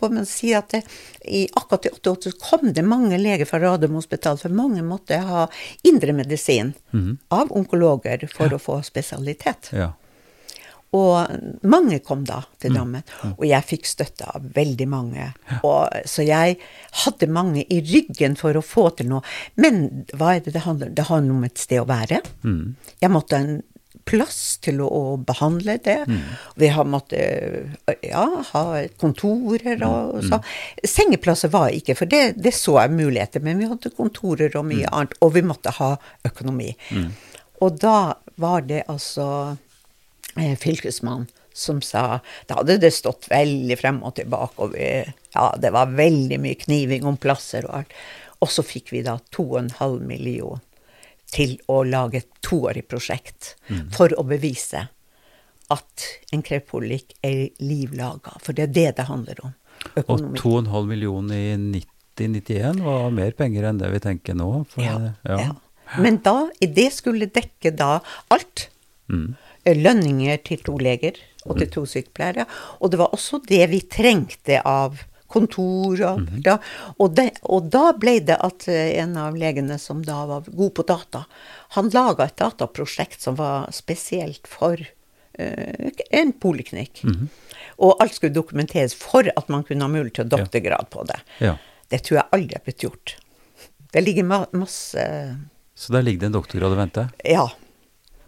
må man si at det, i akkurat i 88 kom det mange leger fra Radiumhospitalet, for mange måtte ha indremedisin mm av onkologer for ja. å få spesialitet. Ja. Og mange kom da til mm. Drammen. Mm. Og jeg fikk støtte av veldig mange. Og, så jeg hadde mange i ryggen for å få til noe. Men hva er det det handler om? Det handler om et sted å være. Mm. Jeg måtte ha en plass til å, å behandle det. Mm. Vi har måttet ja, ha kontorer og Mm. sånn. Sengeplasser var ikke, for det, det, så jeg muligheter, men vi hadde kontorer og mye annet. Og vi måtte ha økonomi. Mm. Og da var det altså eh, fylkesmannen som sa Da hadde det stått veldig frem og tilbake, og vi, ja, det var veldig mye kniving om plasser og alt. Og så fikk vi da 2,5 million til å lage et toårig prosjekt Mm. for å bevise at en kreftpolikk er livlaga. For det er det det handler om. Og 2,5 millioner i 90-91 var mer penger enn det vi tenker nå. For, Ja, ja. ja. Men da, i det skulle dekke da alt. Mm. Lønninger til to leger og til to sykepleiere. Og det var også det vi trengte av kontor. Og, Mhm. da, og, det, og da ble det at eh, en av legene som da var god på data, han laga et dataprosjekt som var spesielt for uh, en poliklinikk. Mhm. Og alt skulle dokumenteres for at man kunne ha mulighet til doktorgrad på det. Ja. Det tror jeg aldri er blitt gjort. Det ligger ma masse Så der ligger det en doktorgrad og venter? Ja.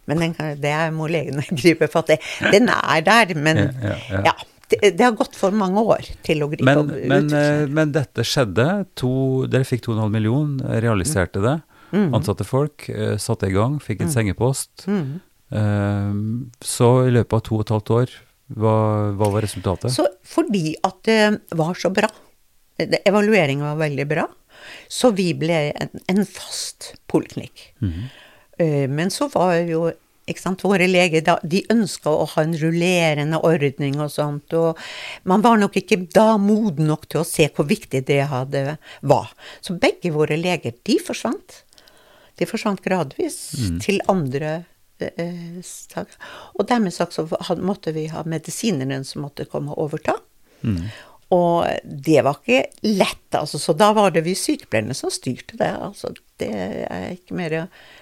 Men den, det må legene <laughs> gripe fatt i. Den er der, men Ja, ja, ja. ja. Det, har gått for mange år til å gripe Men, og men, eh, men dette skjedde. To, dere fikk 2,5 millioner, realiserte det. Mm. Ansatte folk, eh, satte i gang, fikk en sengepost. Mm. Eh, så i løpet av to og et halvt år, hva, hva var resultatet? Så fordi at det var så bra, evalueringen var veldig bra, så vi ble en, en fast poliklinikk. Mhm. Men så var jo våre leger da, de ønska å ha en rullerende ordning og sånt, og man var nok ikke da moden nok til å se hvor viktig det hadde var. Så begge våre leger, de forsvant. De forsvant gradvis til andre eh, saker. Og dermed sagt så måtte vi ha medisineren som måtte komme og overta. Mm. Og det var ikke lett, altså. Så da var det vi sykepleierne som styrte det. Altså, det er ikke mer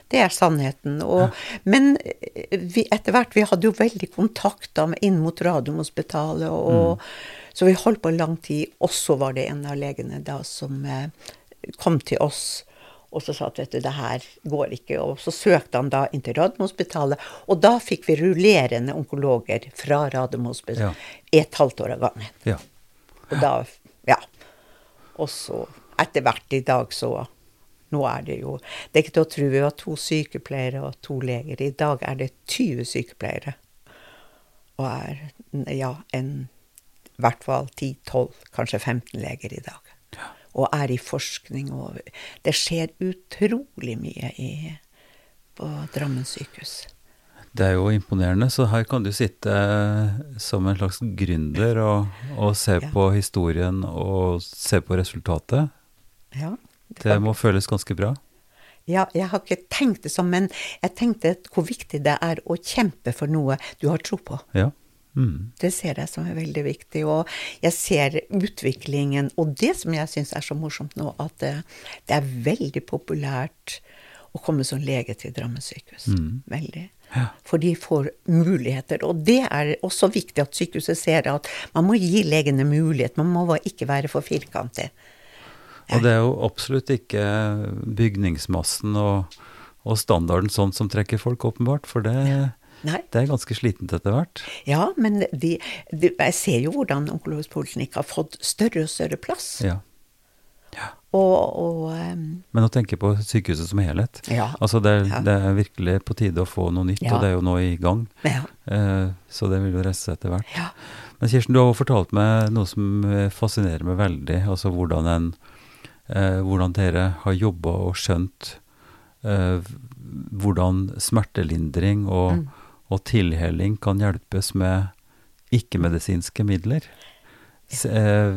Det er sannheten. Og, Men eh, vi, etter hvert Vi hadde jo veldig kontakt med- inn mot Radiumhospitalet, og, så vi holdt på lang tid. Og så var det en av legene da som eh, kom til oss og så sa at vet du, det her går ikke. Og så søkte han da inn til Radiumhospitalet, og da fikk vi rullerende onkologer fra Radiumhospitalet Ja. et halvt år av gangen. Ja. Og da, ja. Og så etter hvert i dag så Nå er det jo Det er ikke til å tro vi var to sykepleiere og to leger. I dag er det 20 sykepleiere. Og er ja, en i hvert fall 10-12, kanskje 15 leger i dag. Og er i forskning og Det skjer utrolig mye i, på Drammen sykehus. Det er jo imponerende, så her kan du sitte eh, som en slags gründer og, og se Ja. på historien og se på resultatet. Ja. Det må føles ganske bra. Ja, jeg har ikke tenkt det sånn, men jeg tenkte hvor viktig det er å kjempe for noe du har tro på. Ja. Mm. Det ser jeg som er veldig viktig. Og jeg ser utviklingen. Og det som jeg syns er så morsomt nå, at det, det er veldig populært å komme som lege til Drammen sykehus. Mm. Veldig. For de får muligheter. Og det er også viktig at sykehuset ser at man må gi legene mulighet. Man må ikke være for firkantet. Og det er jo absolutt ikke bygningsmassen og, og standarden sånn som trekker folk, åpenbart. For det, Nei. det er ganske slitent etter hvert. Ja, men de, de, jeg ser jo hvordan onkologisk poliklinikk har fått større og større plass. Ja. Og, og um, Men å tenke på sykehuset som helhet. Ja. Altså det, er- Ja. det er virkelig på tide å få noe nytt, Ja. og det er jo nå i gang. ja. Eh, så det vil jo reise seg etter hvert. Ja. Men Kirsten, du har jo fortalt meg noe som eh, fascinerer meg veldig. Altså hvordan, en, eh, hvordan dere har jobba og skjønt eh, hvordan smertelindring og, Mm. og tilheling kan hjelpes med ikke-medisinske midler. Ja. eh,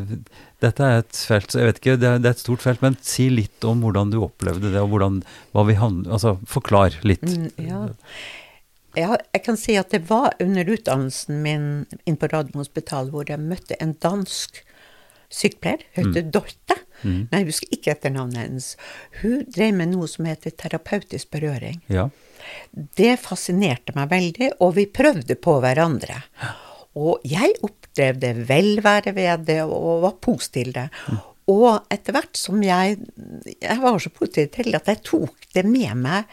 dette er et felt, jeg vet ikke, det er, det er et stort felt, men si litt om hvordan du opplevde det, og hvordan, hva vi hand, altså forklar litt. Mm, ja. ja, jeg kan si at det var under utdannelsen min inn på Radiumhospitalet hvor jeg møtte en dansk sykepleier, hun mm. Dorte. Mm. Nei, jeg husker ikke etternavnet hennes. Hun drev med noe som heter terapeutisk berøring. Ja. Det fascinerte meg veldig, og vi prøvde på hverandre. Og jeg opplevde velvære ved det, og var positiv til det. Og etter hvert som jeg Jeg var så positiv til at jeg tok det med meg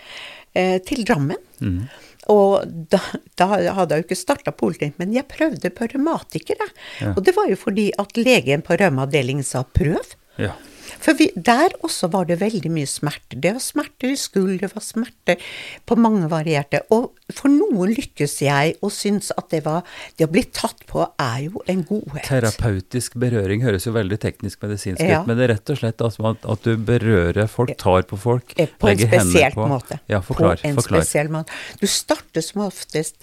eh, til Drammen. Mm. Og da, da hadde jeg jo ikke starta politikk, men jeg prøvde på revmatikere. Ja. Og det var jo fordi at legen på revmaavdelingen sa prøv. ja. For vi, der også var det veldig mye smerter. Det var smerter i skulder, det var smerter på mange varierte. Og for noen lykkes jeg og syns at det var Det å bli tatt på er jo en godhet. Terapeutisk berøring høres jo veldig teknisk medisinsk Ja. ut, men det er rett og slett altså at, du berører folk, tar på folk, Eh, På legger hendene på. måte. Ja, forklar. På en forklar. spesiell måte. Du starter som oftest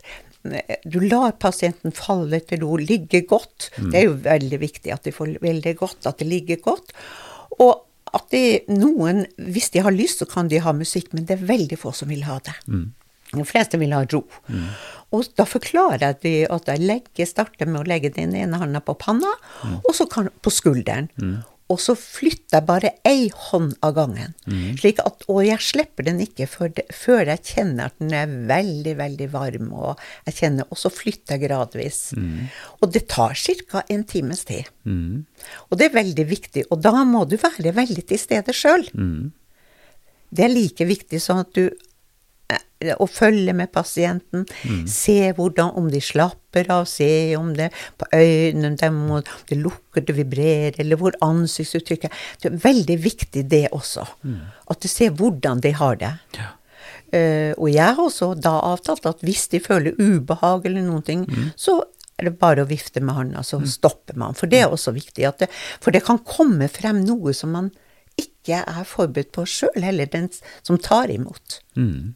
eh, du lar pasienten falle til ro, ligge godt. Mm. Det er jo veldig viktig at de får veldig godt, at det ligger godt. Og at de, noen, hvis de har lyst, så kan de ha musikk, men det er veldig få som vil ha det. Mm. De fleste vil ha ro. Og da forklarer jeg de at jeg legger, starter med å legge den ene hånda på panna, og så kan, på skulderen. Og så flytter jeg bare ei hånd av gangen. Slik at, og jeg slipper den ikke før, jeg kjenner at den er veldig, veldig varm. Og jeg kjenner, og så flytter jeg gradvis. Og det tar ca. en times tid. Mm. Og det er veldig viktig. Og da må du være veldig til stede sjøl. Mm. Det er like viktig sånn at du å følge med pasienten, se hvordan, om de slapper av, se om det på øynene dem, om det lukker, det vibrerer, eller hvor ansiktsuttrykket Det er veldig viktig det også. At du ser hvordan de har det. Ja. Uh, og jeg har også da avtalt at hvis de føler ubehag eller noen ting, så er det bare å vifte med hånda, så stopper man. For det er også viktig. At det, for det kan komme frem noe som man ikke er forberedt på sjøl, heller den som tar imot. Mm.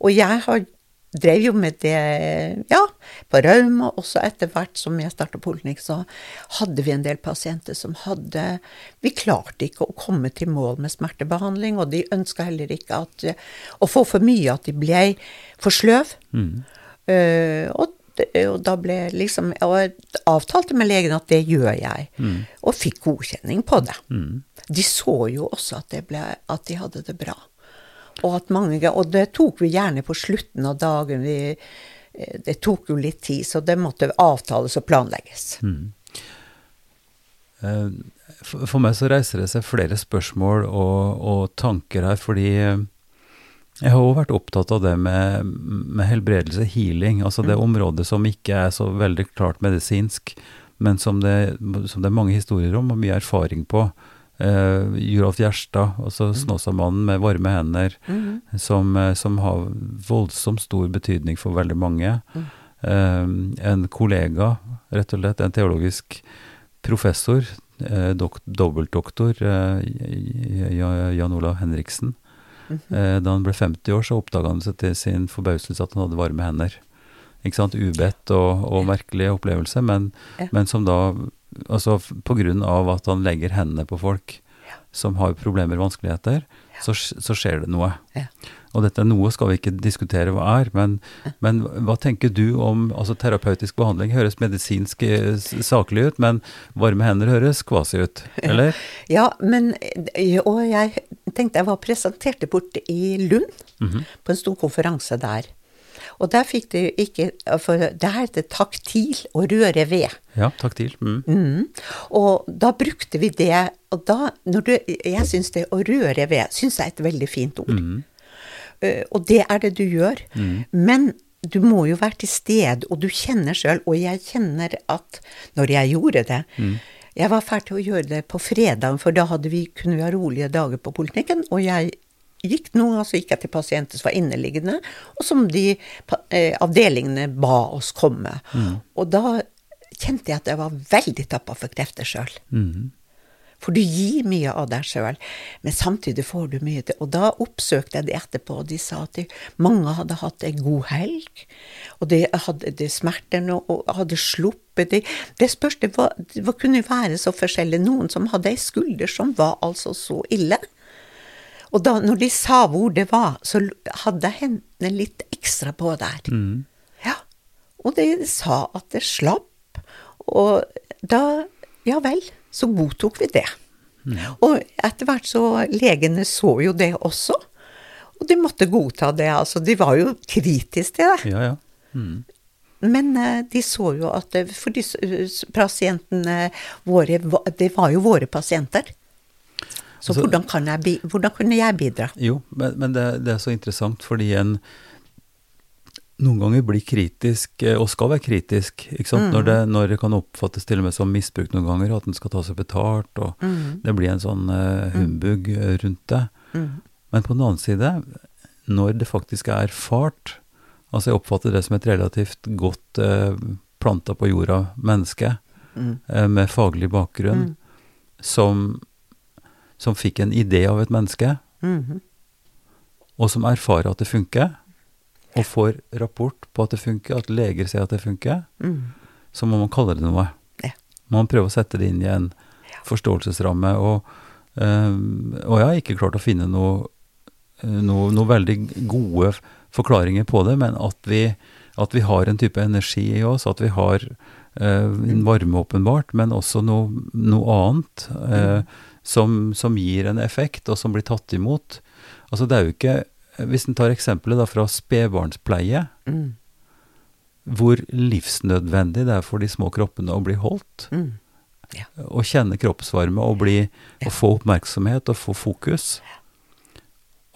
Og jeg har drev jo med det ja, på Rauma, også etter hvert som jeg starta Poliklinikk, så hadde vi en del pasienter som hadde Vi klarte ikke å komme til mål med smertebehandling, og de ønska heller ikke at, å få for mye, at de ble for sløv. Mm. Uh, og, og da ble liksom Og jeg avtalte med legen at det gjør jeg, og fikk godkjenning på det. Mm. De så jo også at, det ble, at de hadde det bra. Og, at mange, og det tok vi gjerne på slutten av dagen. Vi, eh, det tok jo litt tid, så det måtte avtales og planlegges. Mm. For for meg så reiser det seg flere spørsmål og, og tanker her, fordi eh, jeg har òg vært opptatt av det med, med helbredelse, healing, altså det området som ikke er så veldig klart medisinsk, men som det, som det er mange historier om og mye erfaring på. Uh, Jurolf Gjerstad, altså Snåsamannen med varme hender, som, eh, som har voldsomt stor betydning for veldig mange. Eh, en kollega, rett og slett, en teologisk professor, uh, dok dobbeltdoktor J- Jan Olav Henriksen. Eh, da han ble 50 år, så oppdaga han seg til sin forbauselse at han hadde varme hender. Ikke sant? Ubedt og, og merkelig opplevelse, men, Ja. men som da Altså på grunn av at han legger hendene på folk som har problemer og vanskeligheter, så, så skjer det noe. Ja. Og dette noe skal vi ikke diskutere hva er, men, men hva tenker du om altså terapeutisk behandling? Høres medisinsk eh, saklig ut, men varme hender høres kvasi ut, eller? Ja, men eh, Og jeg tenkte jeg var presentert borte i Lund, Mhm. på en stor konferanse der. Og der fikk de ikke For det heter taktil å røre ved. Ja, taktil. Mm. Mm. Og da brukte vi det, og da når du, Jeg syns det å røre ved syns jeg er et veldig fint ord. Mm. Uh, og det er det du gjør. Men du må jo være til stede, og du kjenner sjøl, og jeg kjenner at når jeg gjorde det Jeg var ferdig til å gjøre det på fredag, for da hadde vi, kunne vi ha rolige dager på politikken. og jeg gikk noen ganger så gikk jeg til pasienter som var inneliggende, og som de eh, avdelingene ba oss komme. Og da kjente jeg at jeg var veldig tappa for krefter sjøl. Mhm. For du gir mye av deg sjøl, men samtidig får du mye til. Og da oppsøkte jeg det etterpå, og de sa at de, mange hadde hatt ei god helg, og de hadde de smertene og hadde sluppet de. Det spørs, det, hva, det kunne være så forskjellig. Noen som hadde ei skulder som var altså så ille. Og da når de sa hvor det var, så hadde jeg hendene litt ekstra på der. Mm. Ja. Og de sa at det slapp, og da Ja vel, så godtok vi det. Og etter hvert så Legene så jo det også, og de måtte godta det. Altså, de var jo kritiske til det. Ja, ja. Mm. Men eh, de så jo at For disse pasientene våre Det var jo våre pasienter. Så Altså- hvordan, kan jeg, hvordan kunne jeg bidra? Jo, men, men det, det er så interessant fordi en noen ganger blir kritisk, eh, og skal være kritisk, ikke sant? Når, det, når det kan oppfattes til og med som misbruk noen ganger, at den skal ta seg betalt, og det blir en sånn uh, humbug eh, rundt det. Men på den annen side, når det faktisk er erfart, altså jeg oppfatter det som et relativt godt uh, planta på jorda menneske, uh, med faglig bakgrunn, som, som fikk en idé av et menneske, Mhm. og som erfarer at det funker, og får rapport på at det funker, at leger sier at det funker, Mhm. så må man kalle det noe. Ja. Man prøver prøve å sette det inn i en forståelsesramme. Og, um, og jeg har ikke klart å finne noe, øh, noe, noe veldig gode forklaringer på det, men at vi, at vi har en type energi i oss, at vi har uh, en varme åpenbart, men også noe, noe annet øh, som, som gir en effekt, og som blir tatt imot. Altså det er jo ikke Hvis en tar eksempelet da fra spedbarnspleie, Mm. hvor livsnødvendig det er for de små kroppene å bli holdt, Mm. Ja. å kjenne kroppsvarme og, bli, Ja. å få oppmerksomhet og få fokus.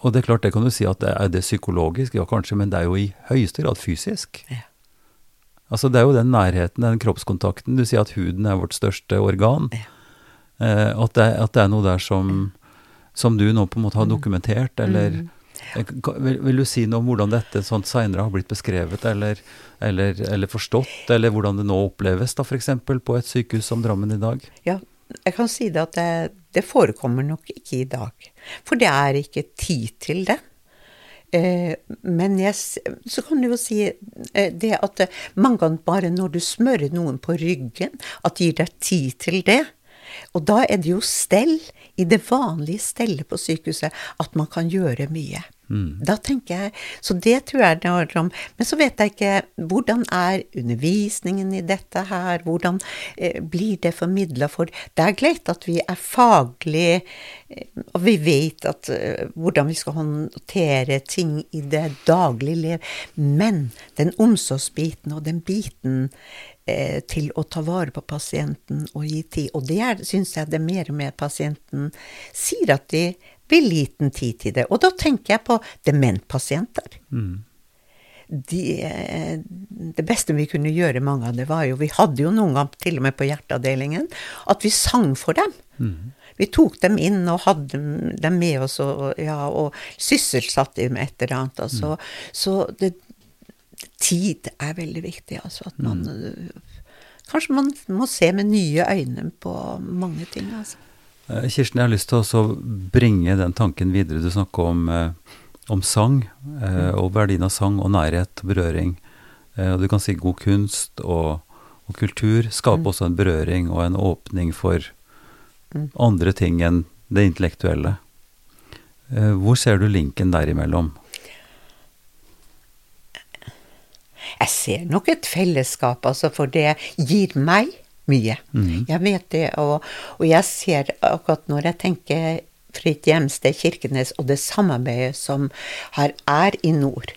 Og det er klart, det kan du si at det er det psykologisk, ja kanskje, men det er jo i høyeste grad fysisk. Ja. Altså det er jo den nærheten, den kroppskontakten. Du sier at huden er vårt største organ. Ja. Eh, at, det, at det er noe der som, som du nå på en måte har dokumentert, eller Mm. Eh, Vil, vil du si noe om hvordan dette sånn seinere har blitt beskrevet, eller, eller, eller forstått, eller hvordan det nå oppleves, da f.eks. på et sykehus som Drammen i dag? Ja, jeg kan si det at det, det forekommer nok ikke i dag. For det er ikke tid til det. Eh, men jeg, så kan du jo si eh, det at mange ganger bare når du smører noen på ryggen, at gir deg tid til det. Og da er det jo stell, i det vanlige stellet på sykehuset, at man kan gjøre mye. Da tenker jeg, Så det tror jeg det handler om. Men så vet jeg ikke hvordan er undervisningen i dette her, hvordan eh, blir det formidla? For det er greit at vi er faglig, eh, og vi vet at, eh, hvordan vi skal håndtere ting i det daglige liv, men den omsorgsbiten og den biten eh, til å ta vare på pasienten og gi tid. Og det syns jeg det er mer mer pasienten sier at de vil liten tid til det. Og da tenker jeg på dementpasienter. De, eh, det beste vi kunne gjøre, mange av det, var jo Vi hadde jo noen gang, til og med på hjerteavdelingen, at vi sang for dem. Vi tok dem inn og hadde dem med oss og, ja, og sysselsatte dem med et eller annet. Altså. Så det, tid er veldig viktig. Altså at man Kanskje man må se med nye øyne på mange ting. Altså. Eh, Kirsten, jeg har lyst til å bringe den tanken videre. Du snakker om, eh, om sang, eh, og verdien av sang og nærhet og berøring. Og du kan si god kunst og, og kultur skaper også en berøring og en åpning for andre ting enn det intellektuelle. Hvor ser du linken derimellom? Jeg ser nok et fellesskap, altså, for det gir meg mye. Jeg vet det, og, og jeg ser akkurat når jeg tenker Fritt hjemsted Kirkenes og det samarbeidet som her er i nord.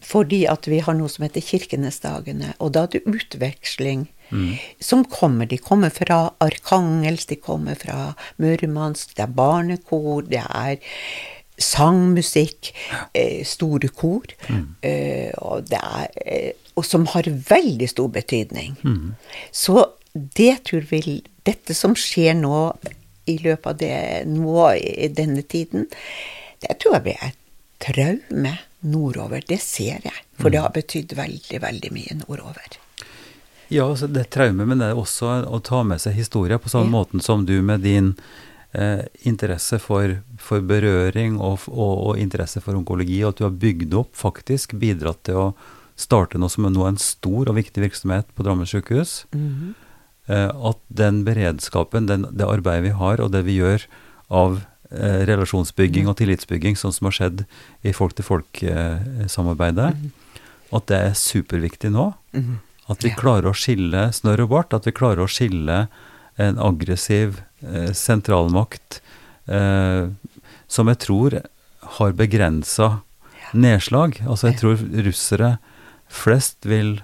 Fordi at vi har noe som heter Kirkenesdagene, og da er det utveksling. Som kommer. De kommer fra Arkangels, de kommer fra Murmansk, det er barnekor, det er sangmusikk, eh, store kor, eh, og, det er, eh, og som har veldig stor betydning. Så det tror vi Dette som skjer nå i løpet av det nå i denne tiden, det tror jeg blir et traume nordover. Det ser jeg, for det har betydd veldig, veldig mye nordover. Ja, altså det er traume, men det er også å ta med seg historier på samme Ja. måten som du med din interesse for, for berøring og, og, og interesse for onkologi, og at du har bygd opp, faktisk bidratt til å starte noe som er nå en stor og viktig virksomhet på Drammen sykehus. Mhm. Eh, at den beredskapen, den, det arbeidet vi har, og det vi gjør av eh, relasjonsbygging og tillitsbygging, sånn som har skjedd i folk-til-folk-samarbeidet, at det er superviktig nå. Mhm. At vi Ja. klarer å skille snørr og bart, at vi klarer å skille en aggressiv eh, sentralmakt eh, som jeg tror har begrensa nedslag. Altså jeg tror russere flest vil,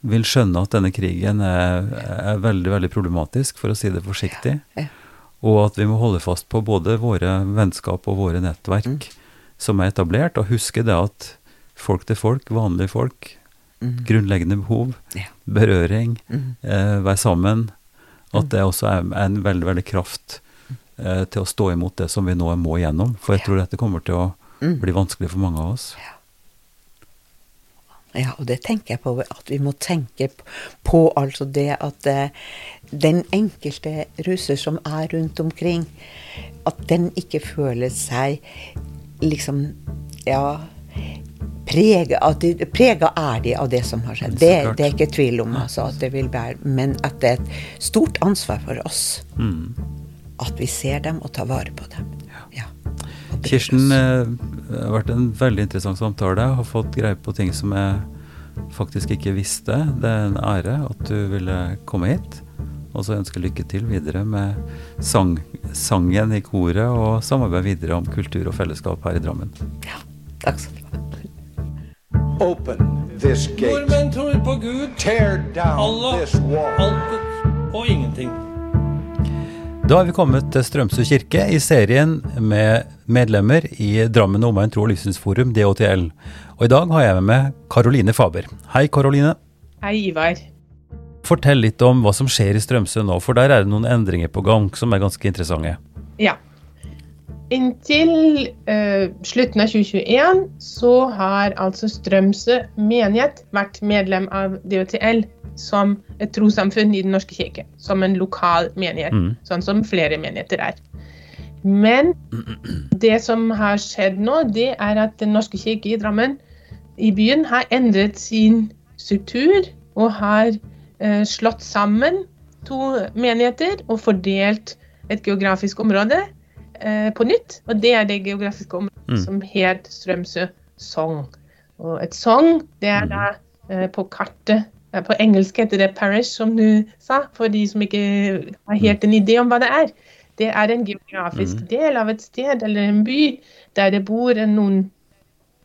vil skjønne at denne krigen er, er veldig, veldig problematisk, for å si det forsiktig. Ja. Og at vi må holde fast på både våre vennskap og våre nettverk Mm. som er etablert, og huske det at folk til folk, vanlige folk, mm. grunnleggende behov, berøring, mm. eh, være sammen. At det også er en veldig, veldig kraft eh, til å stå imot det som vi nå må igjennom. For jeg tror dette kommer til å Mm. bli vanskelig for mange av oss. Ja, og det tenker jeg på at vi må tenke på altså det at eh, den enkelte russer som er rundt omkring, at den ikke føler seg liksom ja Prega, de, prega er de av det som har skjedd. Det, det er ikke tvil om, altså, at det vil være, men at det er et stort ansvar for oss Mm. at vi ser dem og tar vare på dem. Ja. Kirsten, eh, det har vært en veldig interessant samtale. Har fått greie på ting som jeg faktisk ikke visste. Det er en ære at du ville komme hit. Og så ønsker lykke til videre med sang, sangen i koret og samarbeid videre om kultur og fellesskap her i Drammen. ja, takk skal du ha. Open this gate. Nordmenn tror på Gud, Tear down Allah, this wall. altet og ingenting. Da er vi kommet til Strømsø kirke i serien med medlemmer i Drammen Omegn tro- og livssynsforum, DHTL. Og i dag har jeg med meg Karoline Faber. Hei, Karoline. Hei, Ivar. Fortell litt om hva som skjer i Strømsø nå, for der er det noen endringer på gang som er ganske interessante. Ja. Inntil eh, slutten av 2021 så har altså Strømsø menighet vært medlem av DOTL som et trossamfunn i Den norske kirke. Som en lokal menighet, Mm. sånn som flere menigheter er. Men <clears throat> det som har skjedd nå, det er at Den norske kirke i Drammen, i byen, har endret sin struktur og har eh, slått sammen to menigheter og fordelt et geografisk område på nytt. Og det er det geografiske området Mm. som het Strømsø Sogn. Og et sogn, det er da eh, på kartet eh, På engelsk heter det parish, som du sa, for de som ikke har helt en idé om hva det er. Det er en geografisk Mm. del av et sted eller en by der det bor noen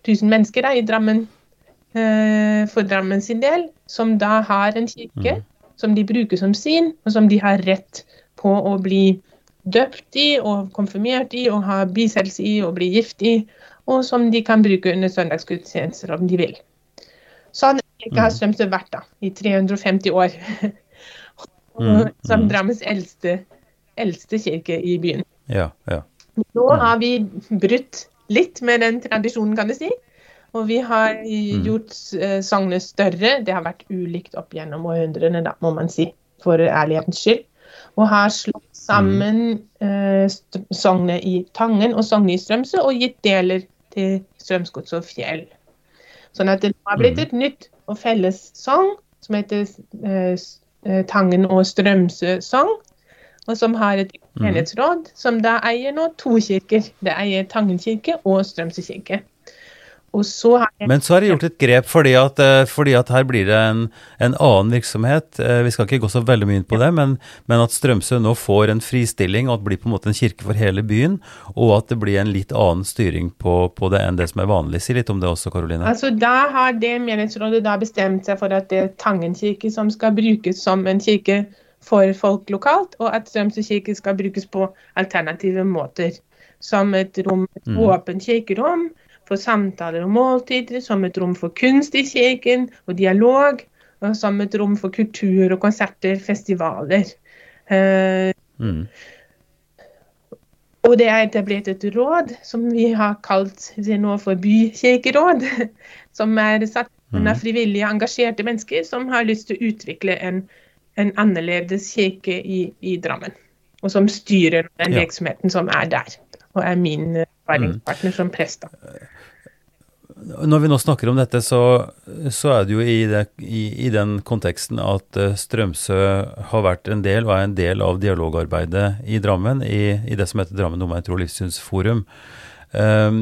tusen mennesker da, i Drammen, eh, for Drammen sin del, som da har en kirke som de bruker som sin, og som de har rett på å bli døpt i og konfirmert i og har bisettelse i og blir gift i, og som de kan bruke under søndagsgudstjenester om de vil. Sånn ikke har Strømsø vært da, i 350 år. <laughs> Mm, Som mm. Drammens eldste, eldste kirke i byen. Ja, ja. Nå har vi brutt litt med den tradisjonen, kan du si. Og vi har gjort uh, større. Det har vært ulikt opp gjennom århundrene, da, må man si, for ærlighetens skyld. Og har slått sammen eh, sagnet i Tangen og Sognet i Strømsø og gitt deler til Strømsgods og Fjell. Sånn at det har blitt et nytt og felles sogn som heter eh, eh, Tangen og Strømsø sogn. Og som har et menighetsråd, som da eier nå to kirker. Det eier Tangen kirke og Strømsø kirke. Så jeg Men så har de gjort et grep fordi at, eh, fordi at her blir det en, en annen virksomhet. Eh, Vi skal ikke gå så veldig mye inn på det, men, men at Strømsø nå får en fristilling, og at det blir på en måte en kirke for hele byen, og at det blir en litt annen styring på, på det enn det som er vanlig. Si litt om det også, Karoline. Altså, Da har det menighetsrådet da bestemt seg for at det er Tangen kirke som skal brukes som en kirke for folk lokalt, og at Strømsø kirke skal brukes på alternative måter. Som et rom, et åpent kirkerom for samtaler og måltider, som et rom for kunst i kirken og dialog, og som et rom for kultur og konserter, festivaler. Eh, Mm. og det er etablert et råd som vi har kalt det nå for bykirkeråd, <laughs> som er satt mm. av frivillige, engasjerte mennesker som har lyst til å utvikle en, en annerledes kirke i, i Drammen. Og som styrer den Ja. virksomheten som er der. Og er min erfaringspartner mm. som prest. da. Når vi nå snakker om dette, så, så er det jo i, det, i, i den konteksten at eh, Strømsø har vært en del, og er en del av dialogarbeidet i Drammen, i, i det som heter Drammen Omegn tro- og livssynsforum. Um,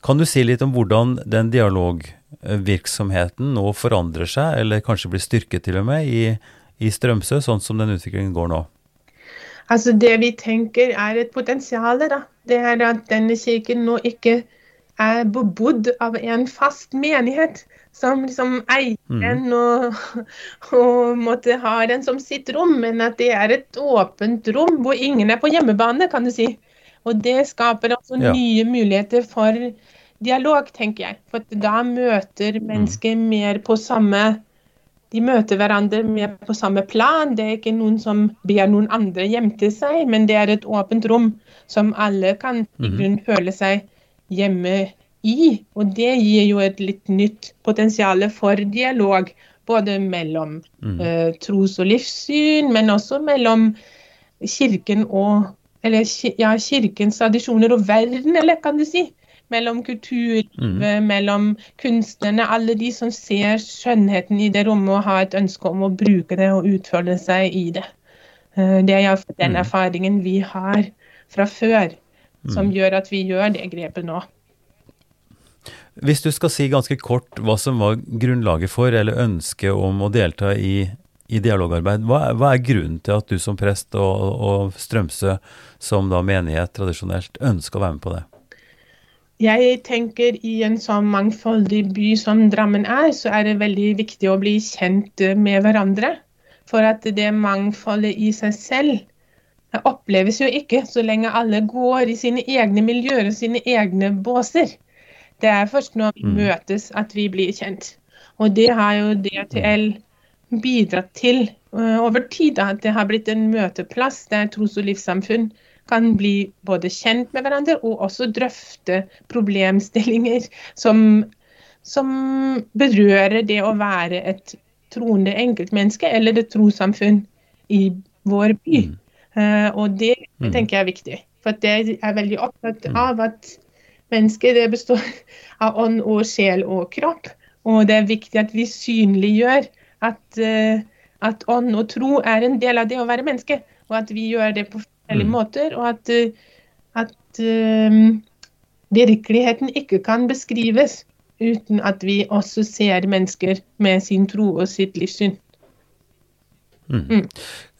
kan du si litt om hvordan den dialogvirksomheten nå forandrer seg, eller kanskje blir styrket til og med, i, i Strømsø, sånn som den utviklingen går nå? Altså Det vi tenker er et potensial, da. Det er at denne kirken nå ikke er bebodd av en fast menighet som liksom eier den og, <laughs> og måtte ha den som sitt rom, men at det er et åpent rom hvor ingen er på hjemmebane, kan du si. Og det skaper altså Ja. nye muligheter for dialog, tenker jeg. For da møter mennesker mer på samme de møter hverandre mer på samme plan. Det er ikke noen som ber noen andre hjem til seg, men det er et åpent rom som alle kan mm. føle seg hjemme i. Og det gir jo et litt nytt potensial for dialog, både mellom uh, tros- og livssyn, men også mellom kirken og eller ja, kirkens tradisjoner og verden, eller kan du si. Mellom kulturlivet, mm. mellom kunstnerne, alle de som ser skjønnheten i det rommet og har et ønske om å bruke det og utfolde seg i det. Eh, Det er iallfall den erfaringen vi har fra før, som gjør at vi gjør det grepet nå. Hvis du skal si ganske kort hva som var grunnlaget for, eller ønsket om å delta i, i dialogarbeid, hva, er- hva er grunnen til at du som prest og, og Strømsø som da menighet tradisjonelt ønsker å være med på det? Jeg tenker i en sånn mangfoldig by som Drammen er, så er det veldig viktig å bli kjent med hverandre. For at det mangfoldet i seg selv eh, oppleves jo ikke så lenge alle går i sine egne miljøer og sine egne båser. Det er først når vi møtes at vi blir kjent. Og det har jo DTL bidratt til eh, over tid. At det har blitt en møteplass der tros- og livssamfunn kan bli både kjent med hverandre og også drøfte problemstillinger som, som berører det å være et troende enkeltmenneske eller et trossamfunn i vår by. Eh, og det tenker jeg er viktig. For det jeg er veldig opptatt av at mennesker det består av ånd og sjel og kropp. Og det er viktig at vi synliggjør at, eh, at ånd og tro er en del av det å være menneske. Og at vi gjør det på forskjellige måter. Og at, eh, at eh, virkeligheten ikke kan beskrives uten at vi også ser mennesker med sin tro og sitt livssyn.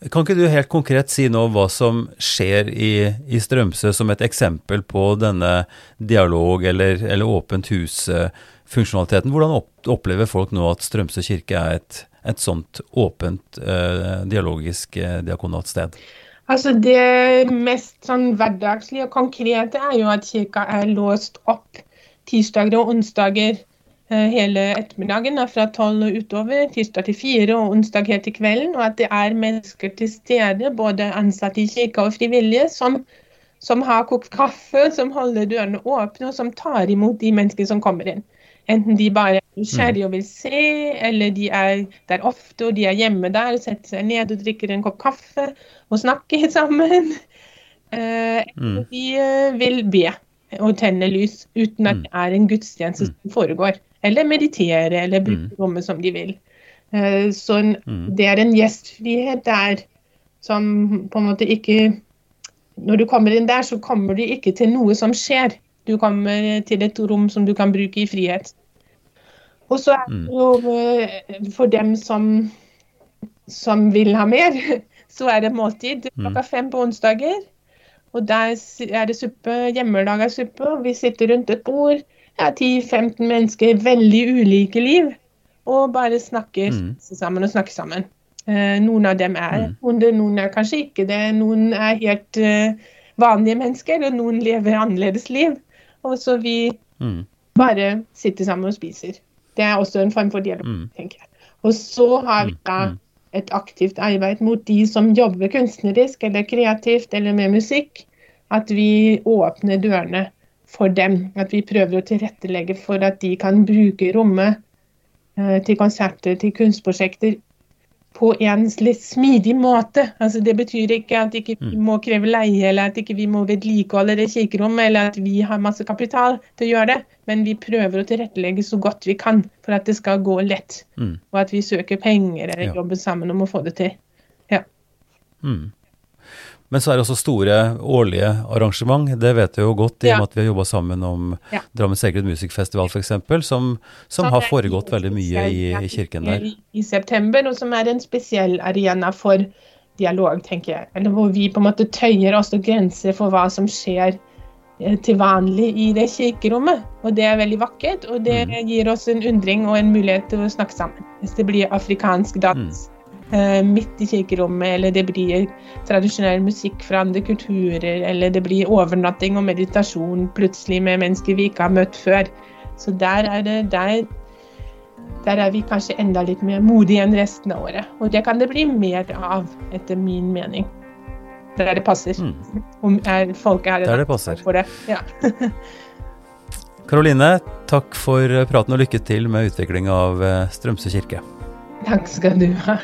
Kan ikke du helt konkret si nå hva som skjer i, i Strømsø som et eksempel på denne dialog- eller, eller åpent hus-funksjonaliteten? Hvordan opplever folk nå at Strømsø kirke er et, et sånt åpent eh, dialogisk eh, diakonalt sted? Altså Det mest sånn hverdagslige og konkrete er jo at kirka er låst opp tirsdager og onsdager hele ettermiddagen da, fra tolv og utover. Tirsdag til fire og onsdag helt til kvelden. Og at det er mennesker til stede, både ansatte i kirka og frivillige, som, som har kokt kaffe, som holder dørene åpne, og som tar imot de menneskene som kommer inn. Enten de bare er nysgjerrige og vil se, eller de er der ofte og de er hjemme der og setter seg ned og drikker en kopp kaffe og snakker <laughs> sammen. Eh, eller de eh, vil be og tenne lys uten at det er en gudstjeneste som foregår. Eller meditere, eller bruke rommet som de vil. Eh, så det er en gjestfrihet der som på en måte ikke Når du kommer inn der, så kommer du ikke til noe som skjer. Du kommer til et rom som du kan bruke i frihet. Og så er det jo eh, for dem som, som vil ha mer, <laughs> så er det måltid klokka fem på onsdager. Og der er det suppe, hjemmelaga suppe, og vi sitter rundt et bord. Ja, 10-15 mennesker, veldig ulike liv. Og bare snakker sammen og snakker sammen. Eh, noen av dem er onde, noen er kanskje ikke det. Noen er helt eh, vanlige mennesker, og noen lever annerledes liv. Og så vi Mm. bare sitter sammen og spiser. Det er også en form for dialog, tenker jeg. Og så har vi da et aktivt arbeid mot de som jobber kunstnerisk eller kreativt eller med musikk. At vi åpner dørene for dem. At vi prøver å tilrettelegge for at de kan bruke rommet eh, til konserter, til kunstprosjekter på en litt smidig måte. Altså, det betyr ikke at ikke vi ikke må kreve leie, eller at ikke vi må vedlikeholde det kirkerommet, eller at vi har masse kapital til å gjøre det, men vi prøver å tilrettelegge så godt vi kan for at det skal gå lett, Mm. og at vi søker penger eller Ja. jobber sammen om å få det til. Ja. Mm. Men så er det også store årlige arrangement. Det vet jeg jo godt, i og med at vi har jobba sammen om Ja. Drammen Secret Music Festival f.eks., som, som har foregått veldig mye i, i kirken der. I, I september, og som er en spesiell arena for dialog, tenker jeg. Eller hvor vi på en måte tøyer også grenser for hva som skjer eh, til vanlig i det kirkerommet. Og det er veldig vakkert, og det Mm. gir oss en undring og en mulighet til å snakke sammen. Hvis det blir afrikansk dans eh, midt i kirkerommet, eller det blir tradisjonell musikk fra andre kulturer, eller det blir overnatting og meditasjon plutselig med mennesker vi ikke har møtt før. Så der er det der, der er vi kanskje enda litt mer modige enn resten av året. Og det kan det bli mer av, etter min mening. Der det passer. Mm. Om er, folk er Der det passer. for det. Ja. <laughs> Karoline, takk for praten og lykke til med utvikling av eh, Strømsø kirke. Takk skal du ha.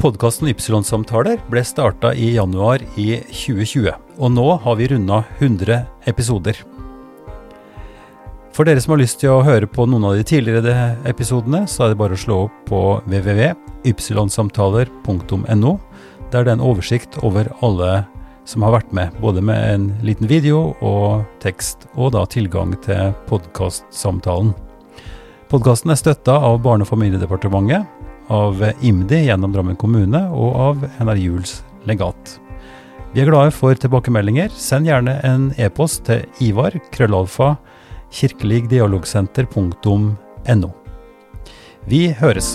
Podkasten Ypsilon-samtaler ble starta i januar i 2020, og nå har vi runda 100 episoder. For dere som har lyst til å høre på noen av de tidligere episodene, så er det bare å slå opp på www.ypsilonsamtaler.no. Der det er en oversikt over alle som har vært med, både med en liten video og tekst, og da tilgang til podkastsamtalen. Podkasten er støtta av Barne- og familiedepartementet, av IMDi gjennom Drammen kommune og av NR Juels legat. Vi er glade for tilbakemeldinger. Send gjerne en e-post til Ivar, krøllalfa, kirkeligdialogsenter.no. Vi høres.